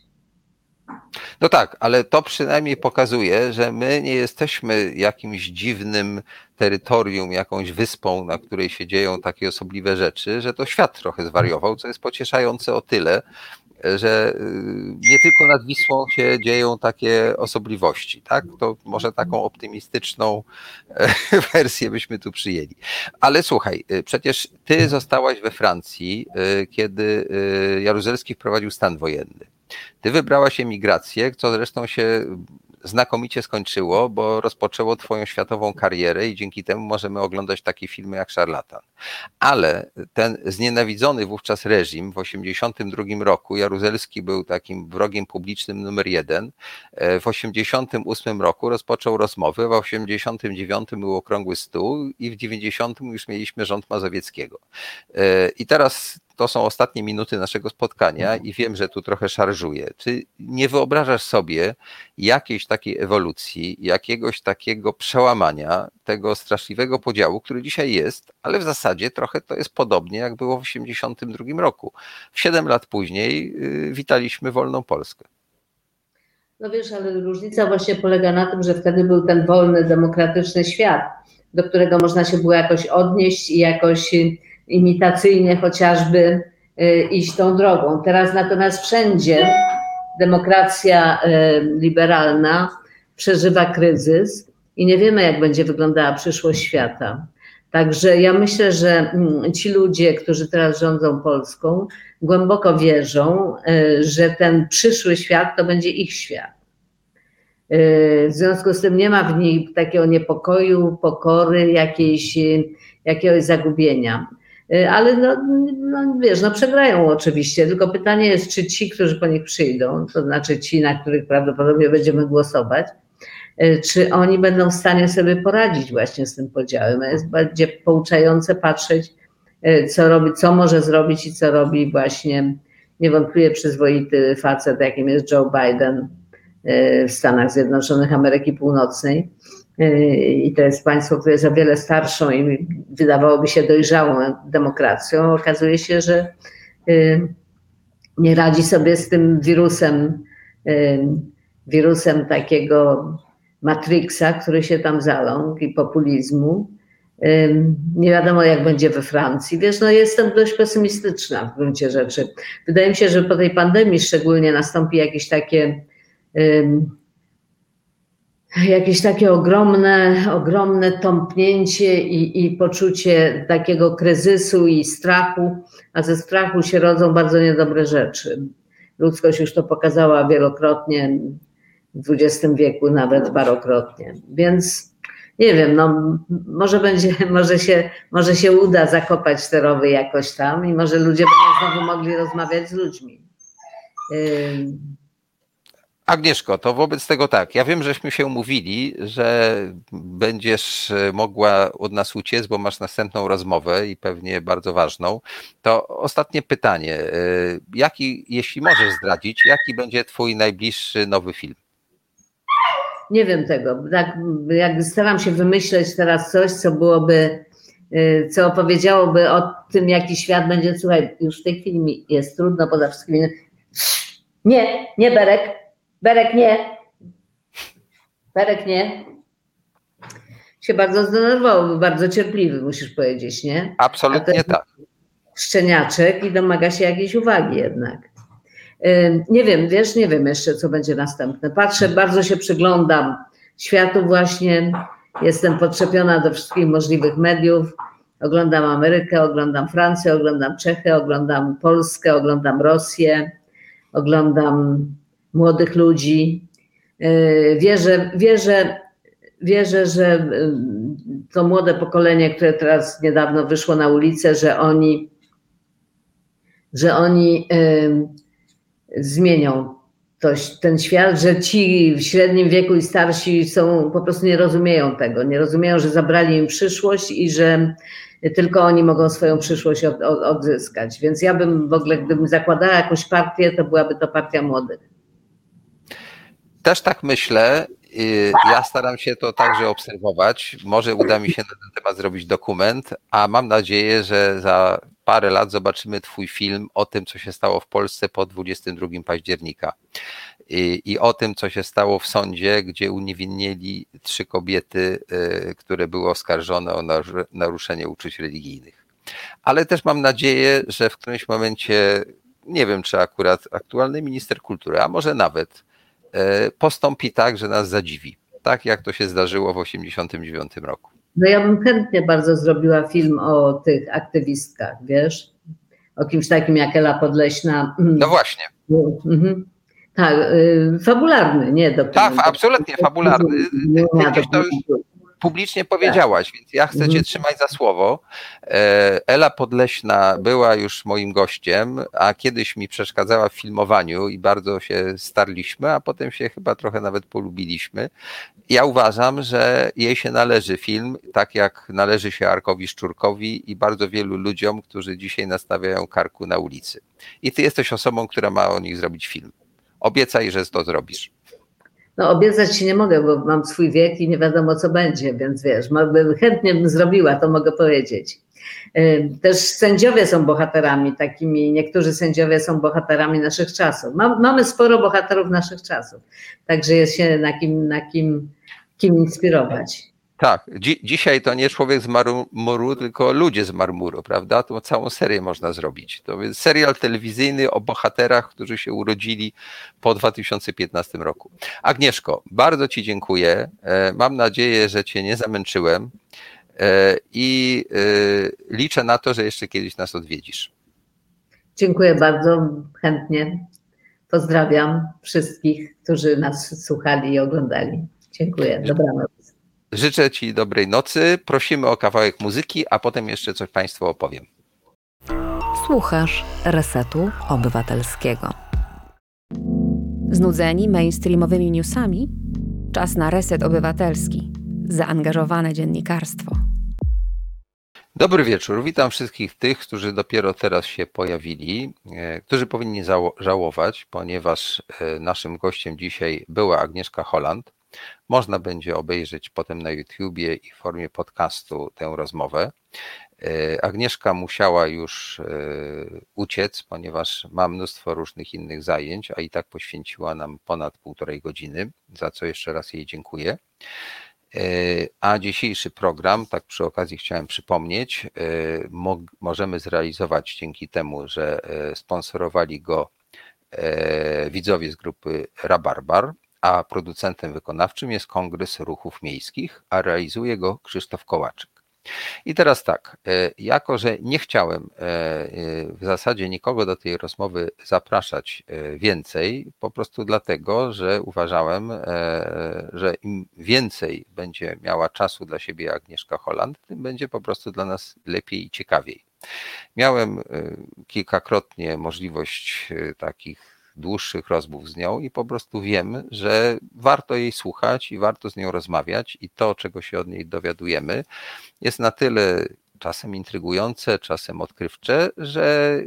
No tak, ale to przynajmniej pokazuje, że my nie jesteśmy jakimś dziwnym terytorium, jakąś wyspą, na której się dzieją takie osobliwe rzeczy, że to świat trochę zwariował, co jest pocieszające o tyle, że y, nie tylko nad Wisłą się dzieją takie osobliwości, tak? To może taką optymistyczną e, *laughs* wersję byśmy tu przyjęli. Ale słuchaj, y, przecież ty zostałaś we Francji, y, kiedy Jaruzelski wprowadził stan wojenny. Ty wybrałaś emigrację, co zresztą się znakomicie skończyło, bo rozpoczęło Twoją światową karierę i dzięki temu możemy oglądać takie filmy jak Szarlatan. Ale ten znienawidzony wówczas reżim w 1982 roku, Jaruzelski był takim wrogiem publicznym numer jeden, e, w 1988 roku rozpoczął rozmowy, w 1989 był okrągły stół i w 90 już mieliśmy rząd Mazowieckiego. E, I teraz to są ostatnie minuty naszego spotkania mhm. i wiem, że tu trochę szarżuję. Czy nie wyobrażasz sobie jakiejś takiej ewolucji, jakiegoś takiego przełamania tego straszliwego podziału, który dzisiaj jest, ale w zasadzie trochę to jest podobnie jak było w 1982 roku. W 7 lat później yy, witaliśmy wolną Polskę. No wiesz, ale różnica właśnie polega na tym, że wtedy był ten wolny, demokratyczny świat, do którego można się było jakoś odnieść i jakoś imitacyjnie chociażby y, iść tą drogą. Teraz natomiast wszędzie demokracja y, liberalna przeżywa kryzys i nie wiemy, jak będzie wyglądała przyszłość świata. Także ja myślę, że mm, ci ludzie, którzy teraz rządzą Polską, głęboko wierzą, y, że ten przyszły świat to będzie ich świat. W związku z tym nie ma w nich takiego niepokoju, pokory, jakiejś, jakiegoś zagubienia. Y, ale no, no, wiesz, no przegrają oczywiście, tylko pytanie jest, czy ci, którzy po nich przyjdą, to znaczy ci, na których prawdopodobnie będziemy głosować, y, czy oni będą w stanie sobie poradzić właśnie z tym podziałem. Jest bardziej pouczające patrzeć, y, co robi, co może zrobić i co robi właśnie niewątpliwie przyzwoity facet, jakim jest Joe Biden w Stanach Zjednoczonych Ameryki Północnej i to jest państwo, które jest o wiele starszą i wydawałoby się dojrzałą demokracją, okazuje się, że y, nie radzi sobie z tym wirusem, y, wirusem takiego matrixa, który się tam zaląkł i populizmu. Nie wiadomo, jak będzie we Francji. Wiesz, no jestem dość pesymistyczna w gruncie rzeczy. Wydaje mi się, że po tej pandemii szczególnie nastąpi jakieś takie jakieś takie ogromne, ogromne tąpnięcie i, i poczucie takiego kryzysu i strachu, a ze strachu się rodzą bardzo niedobre rzeczy. Ludzkość już to pokazała wielokrotnie, w XX wieku nawet parokrotnie. Więc nie wiem, no może będzie, *laughs* może się, może się uda zakopać te rowy jakoś tam i może ludzie będą znowu mogli rozmawiać z ludźmi. Agnieszko, to wobec tego tak, ja wiem, żeśmy się umówili, że będziesz mogła od nas uciec, bo masz następną rozmowę i pewnie bardzo ważną. To ostatnie pytanie. Jaki, jeśli możesz zdradzić, jaki będzie twój najbliższy nowy film? Nie wiem tego. Tak, jak staram się wymyśleć teraz coś, co byłoby, y, co opowiedziałoby o tym, jaki świat będzie. Słuchaj, już w tej chwili jest trudno poza wszystkimi. Nie, nie Berek. Berek nie. Berek nie. Się bardzo zdenerwował, był bardzo cierpliwy, musisz powiedzieć, nie? Absolutnie tak. Szczeniaczek i domaga się jakiejś uwagi jednak. Nie wiem, wiesz, nie wiem jeszcze, co będzie następne. Patrzę, bardzo się przyglądam światu właśnie. Jestem podczepiona do wszystkich możliwych mediów. Oglądam Amerykę, oglądam Francję, oglądam Czechy, oglądam Polskę, oglądam Rosję, oglądam młodych ludzi. Yy, wierzę, wierzę, wierzę, że to młode pokolenie, które teraz niedawno wyszło na ulicę, że oni, że oni zmienią to, ten świat, że ci w średnim wieku i starsi są, po prostu nie rozumieją tego, nie rozumieją, że zabrali im przyszłość i że tylko oni mogą swoją przyszłość od, od, odzyskać. Więc ja bym w ogóle, gdybym zakładała jakąś partię, to byłaby to partia młodych. Też tak myślę. Ja staram się to także obserwować. Może uda mi się na ten temat zrobić dokument, a mam nadzieję, że za parę lat zobaczymy Twój film o tym, co się stało w Polsce po 22 października. I, I, o tym, co się stało w sądzie, gdzie uniewinnieli trzy kobiety, y, które były oskarżone o naruszenie uczuć religijnych. Ale też mam nadzieję, że w którymś momencie, nie wiem czy akurat aktualny minister kultury, a może nawet, y, postąpi tak, że nas zadziwi. Tak jak to się zdarzyło w 1989 roku. No ja bym chętnie bardzo zrobiła film o tych aktywistkach, wiesz? O kimś takim jak Ela Podleśna. No właśnie. Mhm. Tak, y, fabularny, nie dokument. Tak, absolutnie fabularny. to już publicznie powiedziałaś, więc ja chcę Cię mhm. trzymać za słowo. E, Ela Podleśna była już moim gościem, a kiedyś mi przeszkadzała w filmowaniu i bardzo się starliśmy, a potem się chyba trochę nawet polubiliśmy. Ja uważam, że jej się należy film, tak jak należy się Arkowi Szczurkowi i bardzo wielu ludziom, którzy dzisiaj nastawiają karku na ulicy. I Ty jesteś osobą, która ma o nich zrobić film. Obiecaj, że to zrobisz. No obiecać ci nie mogę, bo mam swój wiek i nie wiadomo co będzie, więc wiesz, chętnie bym zrobiła, to mogę powiedzieć. Y, też sędziowie są bohaterami takimi, niektórzy sędziowie są bohaterami naszych czasów. Mamy sporo bohaterów naszych czasów, także jest się na kim, na kim, kim inspirować. Tak, Dzi dzisiaj to nie człowiek z marmuru, tylko ludzie z marmuru, prawda? To całą serię można zrobić. To jest serial telewizyjny o bohaterach, którzy się urodzili po 2015 roku. Agnieszko, bardzo Ci dziękuję. E, mam nadzieję, że Cię nie zamęczyłem e, i e, liczę na to, że jeszcze kiedyś nas odwiedzisz. Dziękuję bardzo, chętnie. Pozdrawiam wszystkich, którzy nas słuchali i oglądali. Dziękuję. Dobranoc. Życzę Ci dobrej nocy. Prosimy o kawałek muzyki, a potem jeszcze coś Państwu opowiem. Słuchasz Resetu Obywatelskiego. Znudzeni mainstreamowymi newsami? Czas na reset obywatelski. Zaangażowane dziennikarstwo. Dobry wieczór. Witam wszystkich tych, którzy dopiero teraz się pojawili, e, którzy powinni żałować, ponieważ e, naszym gościem dzisiaj była Agnieszka Holland, można będzie obejrzeć potem na YouTubie i w formie podcastu tę rozmowę. E, Agnieszka musiała już e, uciec, ponieważ ma mnóstwo różnych innych zajęć, a i tak poświęciła nam ponad półtorej godziny, za co jeszcze raz jej dziękuję. A dzisiejszy program, tak przy okazji chciałem przypomnieć, mo możemy zrealizować dzięki temu, że sponsorowali go widzowie z grupy Rabarbar, a producentem wykonawczym jest Kongres Ruchów Miejskich, a realizuje go Krzysztof Kołaczyk. I teraz tak, e, jako że nie chciałem e, e, w zasadzie nikogo do tej rozmowy zapraszać więcej, po prostu dlatego, że uważałem, że im więcej będzie miała czasu dla siebie Agnieszka Holland, tym będzie po prostu dla nas lepiej i ciekawiej. Miałem kilkakrotnie możliwość takich dłuższych rozmów z nią i po prostu wiem, że warto jej słuchać i warto z nią rozmawiać i to, czego się od niej dowiadujemy, jest na tyle czasem intrygujące, czasem odkrywcze, że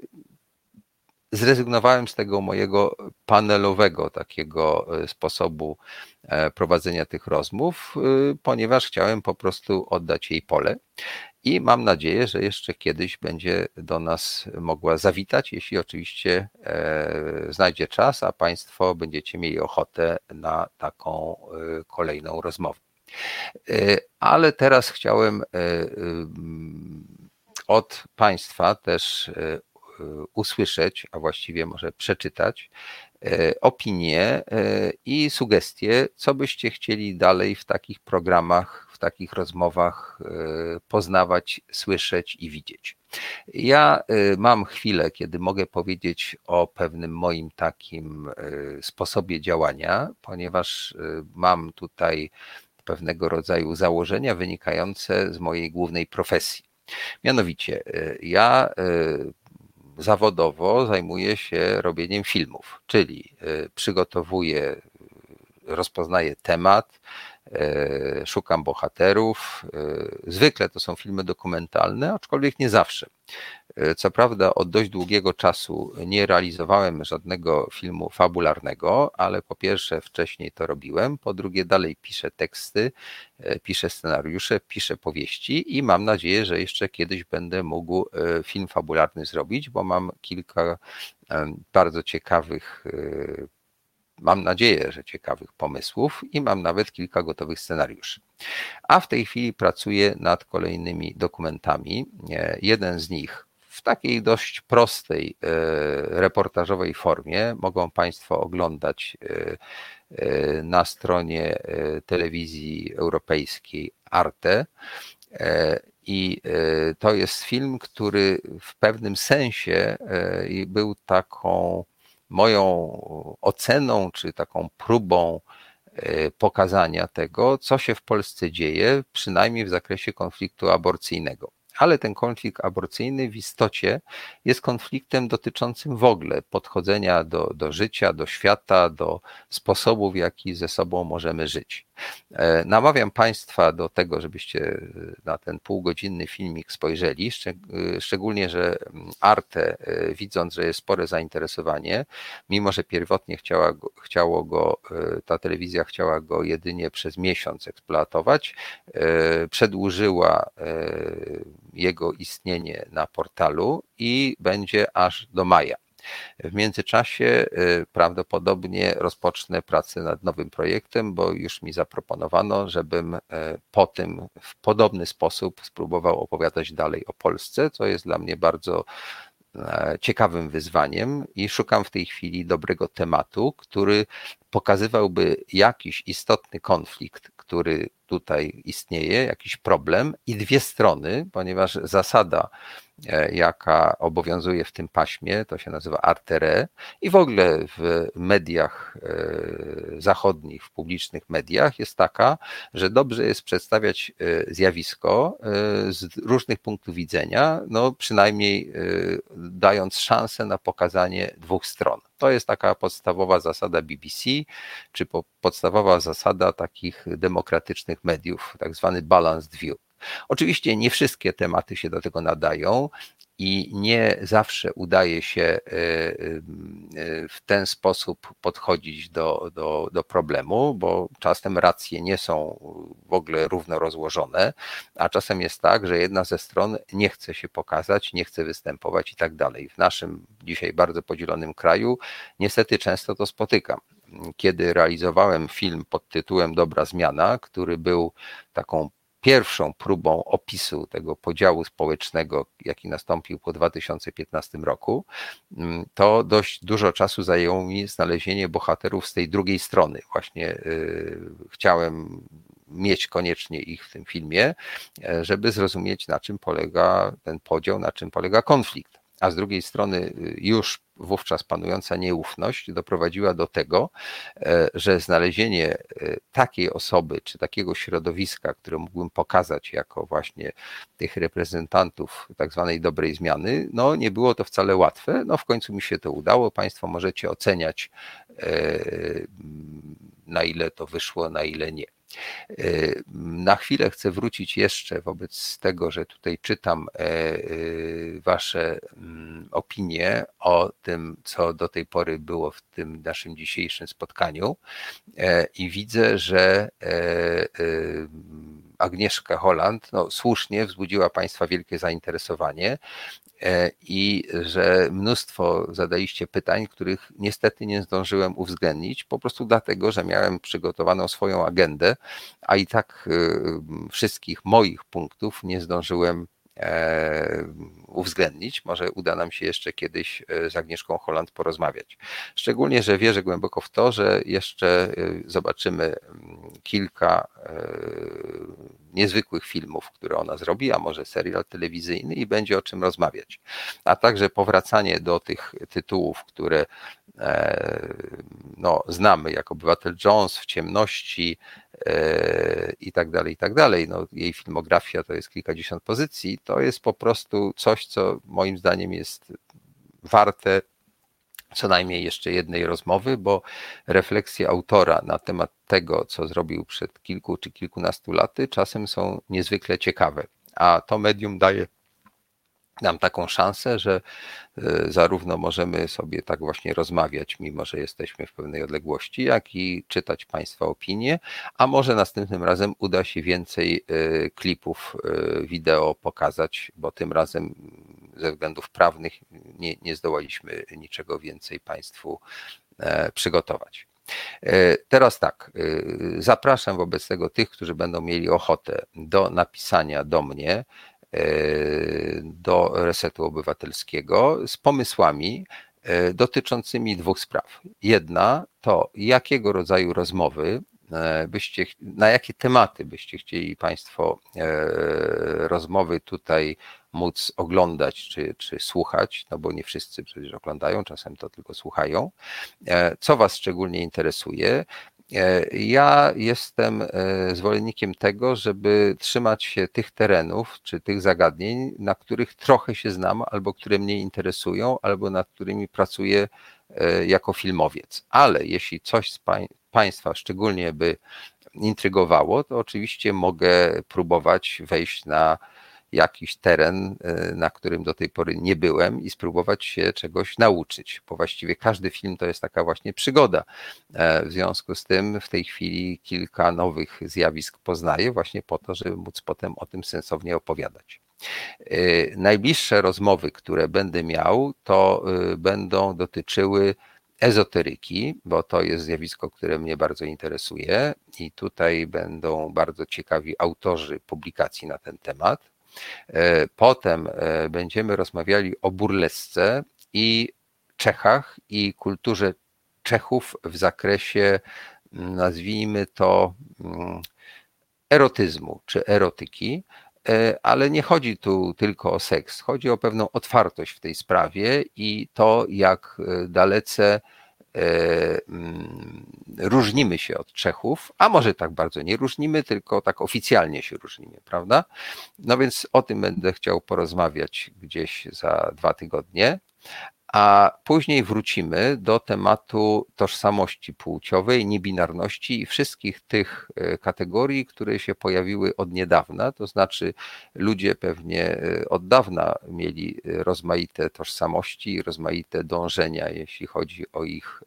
zrezygnowałem z tego mojego panelowego takiego e, sposobu e, prowadzenia tych rozmów, e, ponieważ chciałem po prostu oddać jej pole i mam nadzieję, że jeszcze kiedyś będzie do nas mogła zawitać, jeśli oczywiście znajdzie czas, a Państwo będziecie mieli ochotę na taką kolejną rozmowę. Ale teraz chciałem od Państwa też usłyszeć, a właściwie może przeczytać e, opinie e, i sugestie, co byście chcieli dalej w takich programach, takich rozmowach e, poznawać, słyszeć i widzieć. Ja mam chwilę, kiedy mogę powiedzieć o pewnym moim takim sposobie działania, ponieważ mam tutaj pewnego rodzaju założenia wynikające z mojej głównej profesji. Mianowicie, ja zawodowo zajmuję się robieniem filmów, czyli y, przygotowuję, rozpoznaję temat, y, szukam bohaterów. Y, zwykle to są filmy dokumentalne, aczkolwiek nie zawsze. E, co prawda od dość długiego czasu nie realizowałem żadnego filmu fabularnego, ale po pierwsze wcześniej to robiłem, po drugie dalej piszę teksty, e, piszę scenariusze, piszę powieści i mam nadzieję, że jeszcze kiedyś będę mógł e, film fabularny zrobić, bo mam kilka bardzo ciekawych mam nadzieję, że ciekawych pomysłów i mam nawet kilka gotowych scenariuszy. A w tej chwili pracuję nad kolejnymi dokumentami. Jeden z nich w takiej dość prostej e, reportażowej formie mogą Państwo oglądać e, e, na stronie telewizji europejskiej Arte. I to jest film, który w pewnym sensie był taką moją oceną, czy taką próbą pokazania tego, co się w Polsce dzieje, przynajmniej w zakresie konfliktu aborcyjnego ale ten konflikt aborcyjny w istocie jest konfliktem dotyczącym w ogóle podchodzenia do, do życia, do świata, do sposobu, w jaki ze sobą możemy żyć. E, namawiam Państwa do tego, żebyście e, na ten półgodzinny filmik spojrzeli, e, szczególnie, że mm, Arte, widząc, że jest spore zainteresowanie, mimo że pierwotnie chciała, chciało go, ta telewizja chciała go jedynie przez miesiąc eksploatować, przedłużyła jego istnienie na portalu i będzie aż do maja. W międzyczasie y, prawdopodobnie rozpocznę pracę nad nowym projektem, bo już mi zaproponowano, żebym y, po tym w podobny sposób spróbował opowiadać dalej o Polsce, co jest dla mnie bardzo e, ciekawym wyzwaniem i szukam w tej chwili dobrego tematu, który pokazywałby jakiś istotny konflikt, który tutaj istnieje, jakiś problem i dwie strony, ponieważ zasada E, jaka obowiązuje w tym paśmie, to się nazywa artere i w ogóle w mediach e, zachodnich, w publicznych mediach jest taka, że dobrze jest przedstawiać e, zjawisko z różnych punktów widzenia, no przynajmniej dając szansę na pokazanie dwóch stron. To jest taka podstawowa zasada BBC, czy podstawowa zasada takich demokratycznych mediów, tak zwany balanced view. Oczywiście nie wszystkie tematy się do tego nadają i nie zawsze udaje się e, e, w ten sposób podchodzić do, do, do problemu, bo czasem racje nie są w ogóle równo rozłożone, a czasem jest tak, że jedna ze stron nie chce się pokazać, nie chce występować i tak dalej. W naszym dzisiaj bardzo podzielonym kraju niestety często to spotykam. kiedy realizowałem film pod tytułem Dobra Zmiana, który był taką pierwszą próbą opisu tego podziału społecznego, jaki nastąpił po 2015 roku, mm, to dość dużo czasu zajęło mi znalezienie bohaterów z tej drugiej strony. Właśnie y, chciałem mieć koniecznie ich w tym filmie, e, żeby zrozumieć, na czym polega ten podział, na czym polega konflikt. A z drugiej strony, y, już wówczas panująca nieufność doprowadziła do tego, e, że znalezienie e, takiej osoby czy takiego środowiska, które mógłbym pokazać jako właśnie tych reprezentantów tak zwanej dobrej zmiany, no nie było to wcale łatwe. No w końcu mi się to udało. Państwo możecie oceniać, na ile to wyszło, na ile nie. Y, na chwilę chcę wrócić jeszcze wobec tego, że tutaj czytam e, y, Wasze mm, opinie o tym, co do tej pory było w tym naszym dzisiejszym spotkaniu e, i widzę, że e, Agnieszka Holland no, słusznie wzbudziła Państwa wielkie zainteresowanie E, i że mnóstwo zadaliście pytań, których niestety nie zdążyłem uwzględnić, po prostu dlatego, że miałem przygotowaną swoją agendę, a i tak e, wszystkich moich punktów nie zdążyłem uwzględnić. Może uda nam się jeszcze kiedyś z Agnieszką Holland porozmawiać. Szczególnie, że wierzę głęboko w to, że jeszcze zobaczymy mm, kilka niezwykłych filmów, które ona zrobi, a może serial telewizyjny i będzie o czym rozmawiać. A także powracanie do tych tytułów, które e, no, znamy, jak Obywatel Jones, W ciemności e, i tak dalej, i tak dalej. No, jej filmografia to jest kilkadziesiąt pozycji. To jest po prostu coś, co moim zdaniem jest warte co najmniej jeszcze jednej rozmowy, bo refleksje autora na temat tego, co zrobił przed kilku czy kilkunastu laty, czasem są niezwykle ciekawe. A to medium daje nam taką szansę, że e, zarówno możemy sobie tak właśnie rozmawiać, mimo że jesteśmy w pewnej odległości, jak i czytać Państwa opinie, a może następnym razem uda się więcej e, klipów e, wideo pokazać, bo tym razem ze względów prawnych nie, nie zdołaliśmy niczego więcej Państwu przygotować. Teraz tak, zapraszam wobec tego tych, którzy będą mieli ochotę do napisania do mnie do resetu obywatelskiego z pomysłami e, dotyczącymi dwóch spraw. Jedna to jakiego rodzaju rozmowy e, byście, na jakie tematy byście chcieli Państwo e, rozmowy tutaj móc oglądać czy, czy słuchać, no bo nie wszyscy przecież oglądają, czasem to tylko słuchają. Co Was szczególnie interesuje? E, ja jestem e, zwolennikiem tego, żeby trzymać się tych terenów czy tych zagadnień, na których trochę się znam, albo które mnie interesują, albo nad którymi pracuję e, jako filmowiec. Ale jeśli coś z Państwa szczególnie by intrygowało, to oczywiście mogę próbować wejść na jakiś teren, e, na którym do tej pory nie byłem i spróbować się czegoś nauczyć, bo właściwie każdy film to jest taka właśnie przygoda. E, w związku z tym w tej chwili kilka nowych zjawisk poznaję właśnie po to, żeby móc potem o tym sensownie opowiadać. E, najbliższe rozmowy, które będę miał, to będą dotyczyły ezoteryki, bo to jest zjawisko, które mnie bardzo interesuje i tutaj będą bardzo ciekawi autorzy publikacji na ten temat. E, potem e, będziemy rozmawiali o burlesce i Czechach i kulturze Czechów w zakresie, mm, nazwijmy to, mm, erotyzmu czy erotyki, e, ale nie chodzi tu tylko o seks, chodzi o pewną otwartość w tej sprawie i to, jak dalece różnimy się od Czechów, a może tak bardzo nie różnimy, tylko tak oficjalnie się różnimy, prawda? No więc o tym będę chciał porozmawiać gdzieś za dwa tygodnie a później wrócimy do tematu tożsamości płciowej, niebinarności i wszystkich tych e, kategorii, które się pojawiły od niedawna. To znaczy, ludzie pewnie e, od dawna mieli rozmaite tożsamości i rozmaite dążenia, jeśli chodzi o ich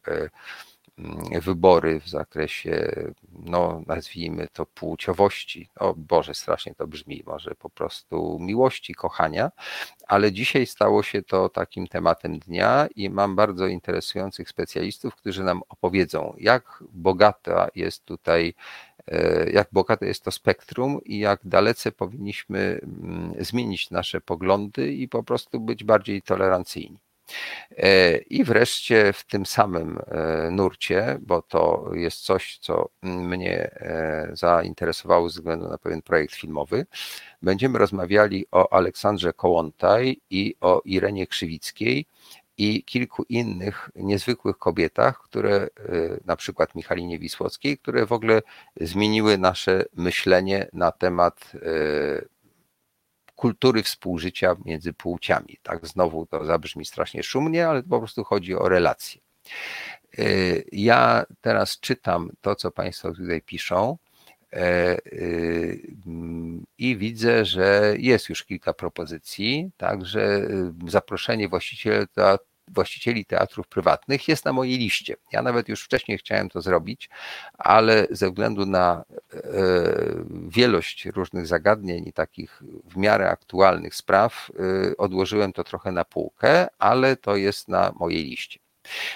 wybory w zakresie, no nazwijmy to płciowości. O Boże, strasznie to brzmi, może po prostu miłości, kochania, ale dzisiaj stało się to takim tematem dnia i mam bardzo interesujących specjalistów, którzy nam opowiedzą, jak bogata jest tutaj E, jak bogate jest to spektrum i jak dalece powinniśmy mm, zmienić nasze poglądy i po prostu być bardziej tolerancyjni. E, I wreszcie w tym samym e, nurcie, bo to jest coś, co mnie zainteresowało ze względu na pewien projekt filmowy, będziemy rozmawiali o Aleksandrze Kołątaj i o Irenie Krzywickiej, i kilku innych niezwykłych kobietach, które na przykład Michalinie Wisłockiej, które w ogóle zmieniły nasze myślenie na temat kultury współżycia między płciami. Tak znowu to zabrzmi strasznie szumnie, ale po prostu chodzi o relacje. Y, ja teraz czytam to, co Państwo tutaj piszą e, i widzę, że jest już kilka propozycji, także zaproszenie właściciela właścicieli teatrów prywatnych jest na mojej liście. Ja nawet już wcześniej chciałem to zrobić, ale ze względu na e, wielość różnych zagadnień i takich w miarę aktualnych spraw, e, odłożyłem to trochę na półkę, ale to jest na mojej liście.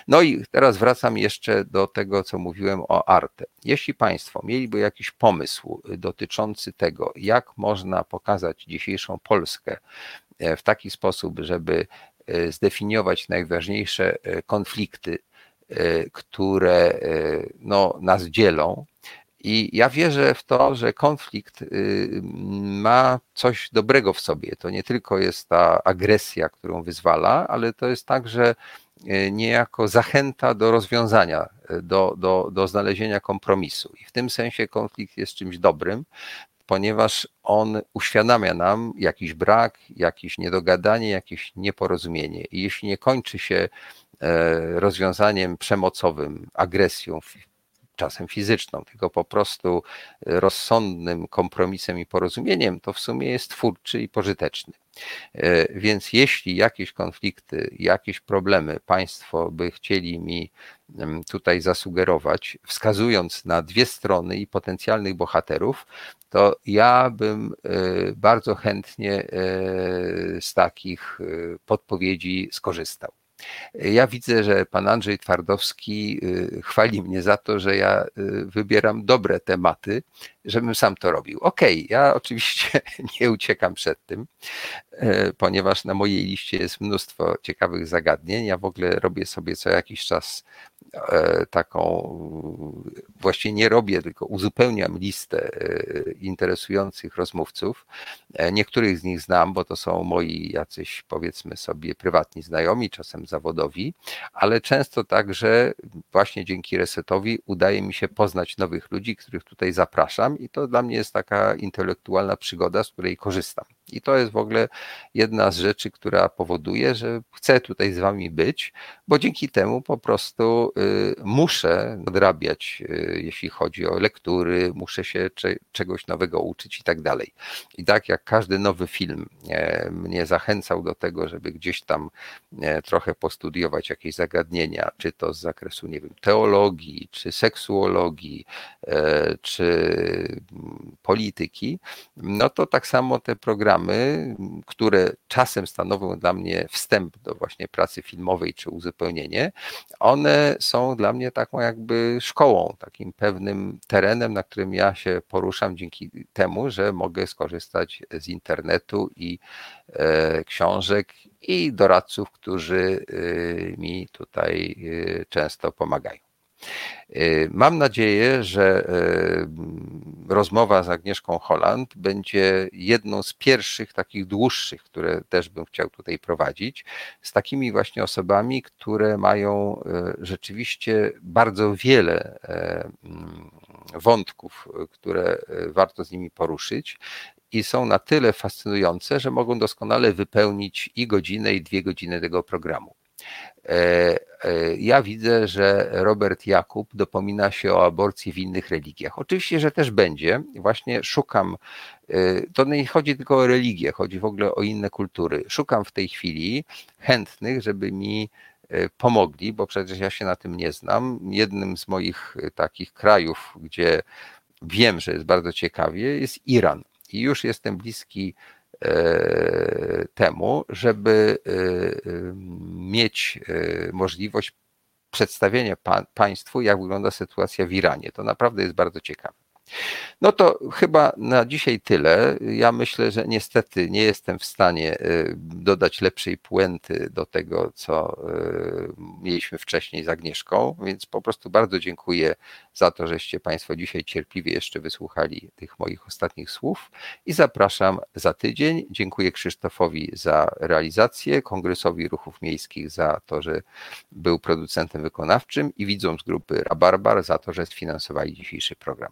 No i teraz wracam jeszcze do tego, co mówiłem o Arte. Jeśli Państwo mieliby jakiś pomysł dotyczący tego, jak można pokazać dzisiejszą Polskę e, w taki sposób, żeby zdefiniować najważniejsze e, konflikty, e, które no, nas dzielą. I ja wierzę w to, że konflikt ma coś dobrego w sobie. To nie tylko jest ta agresja, którą wyzwala, ale to jest także niejako zachęta do rozwiązania, do, do, do znalezienia kompromisu. I w tym sensie konflikt jest czymś dobrym, ponieważ on uświadamia nam jakiś brak, jakieś niedogadanie, jakieś nieporozumienie. I jeśli nie kończy się e, rozwiązaniem przemocowym, agresją, czasem fizyczną, tylko po prostu rozsądnym kompromisem i porozumieniem, to w sumie jest twórczy i pożyteczny. E, więc jeśli jakieś konflikty, jakieś problemy Państwo by chcieli mi tutaj zasugerować, wskazując na dwie strony i potencjalnych bohaterów, to ja bym e, bardzo chętnie e, z takich podpowiedzi skorzystał. Ja widzę, że pan Andrzej Twardowski chwali mnie za to, że ja wybieram dobre tematy, żebym sam to robił. Okej, okay, ja oczywiście *laughs* nie uciekam przed tym, e, ponieważ na mojej liście jest mnóstwo ciekawych zagadnień. Ja w ogóle robię sobie co jakiś czas e, taką, właściwie nie robię, tylko uzupełniam listę e, interesujących rozmówców. Niektórych z nich znam, bo to są moi jacyś, powiedzmy sobie, prywatni znajomi, czasem zawodowi, ale często także właśnie dzięki resetowi udaje mi się poznać nowych ludzi, których tutaj zapraszam i to dla mnie jest taka intelektualna przygoda, z której korzystam. I to jest w ogóle jedna z rzeczy, która powoduje, że chcę tutaj z wami być, bo dzięki temu po prostu y, muszę nadrabiać, y, jeśli chodzi o lektury, muszę się czegoś nowego uczyć i tak dalej. I tak jak każdy nowy film e, mnie zachęcał do tego, żeby gdzieś tam e, trochę postudiować jakieś zagadnienia, czy to z zakresu, nie wiem, teologii, czy seksuologii, e, czy polityki, no to tak samo te programy, które czasem stanowią dla mnie wstęp do właśnie pracy filmowej czy uzupełnienie, one są dla mnie taką jakby szkołą, takim pewnym terenem, na którym ja się poruszam dzięki temu, że mogę skorzystać z internetu i e, książek i doradców, którzy e, mi tutaj e, często pomagają. Y, mam nadzieję, że y, rozmowa z Agnieszką Holland będzie jedną z pierwszych takich dłuższych, które też bym chciał tutaj prowadzić, z takimi właśnie osobami, które mają y, rzeczywiście bardzo wiele mm, wątków, które warto z nimi poruszyć i są na tyle fascynujące, że mogą doskonale wypełnić i godzinę, i dwie godziny tego programu. E, e, ja widzę, że Robert Jakub dopomina się o aborcji w innych religiach. Oczywiście, że też będzie. Właśnie szukam, e, to nie chodzi tylko o religię, chodzi w ogóle o inne kultury. Szukam w tej chwili chętnych, żeby mi pomogli, bo przecież ja się na tym nie znam. Jednym z moich takich krajów, gdzie wiem, że jest bardzo ciekawie, jest Iran. I już jestem bliski temu, żeby mieć możliwość przedstawienia Państwu, jak wygląda sytuacja w Iranie. To naprawdę jest bardzo ciekawe. No to chyba na dzisiaj tyle. Ja myślę, że niestety nie jestem w stanie y, dodać lepszej puenty do tego, co y, mieliśmy wcześniej z Agnieszką, więc po prostu bardzo dziękuję za to, żeście Państwo dzisiaj cierpliwie jeszcze wysłuchali tych moich ostatnich słów i zapraszam za tydzień. Dziękuję Krzysztofowi za realizację, Kongresowi Ruchów Miejskich za to, że był producentem wykonawczym i widzom z grupy Rabarbar za to, że sfinansowali dzisiejszy program.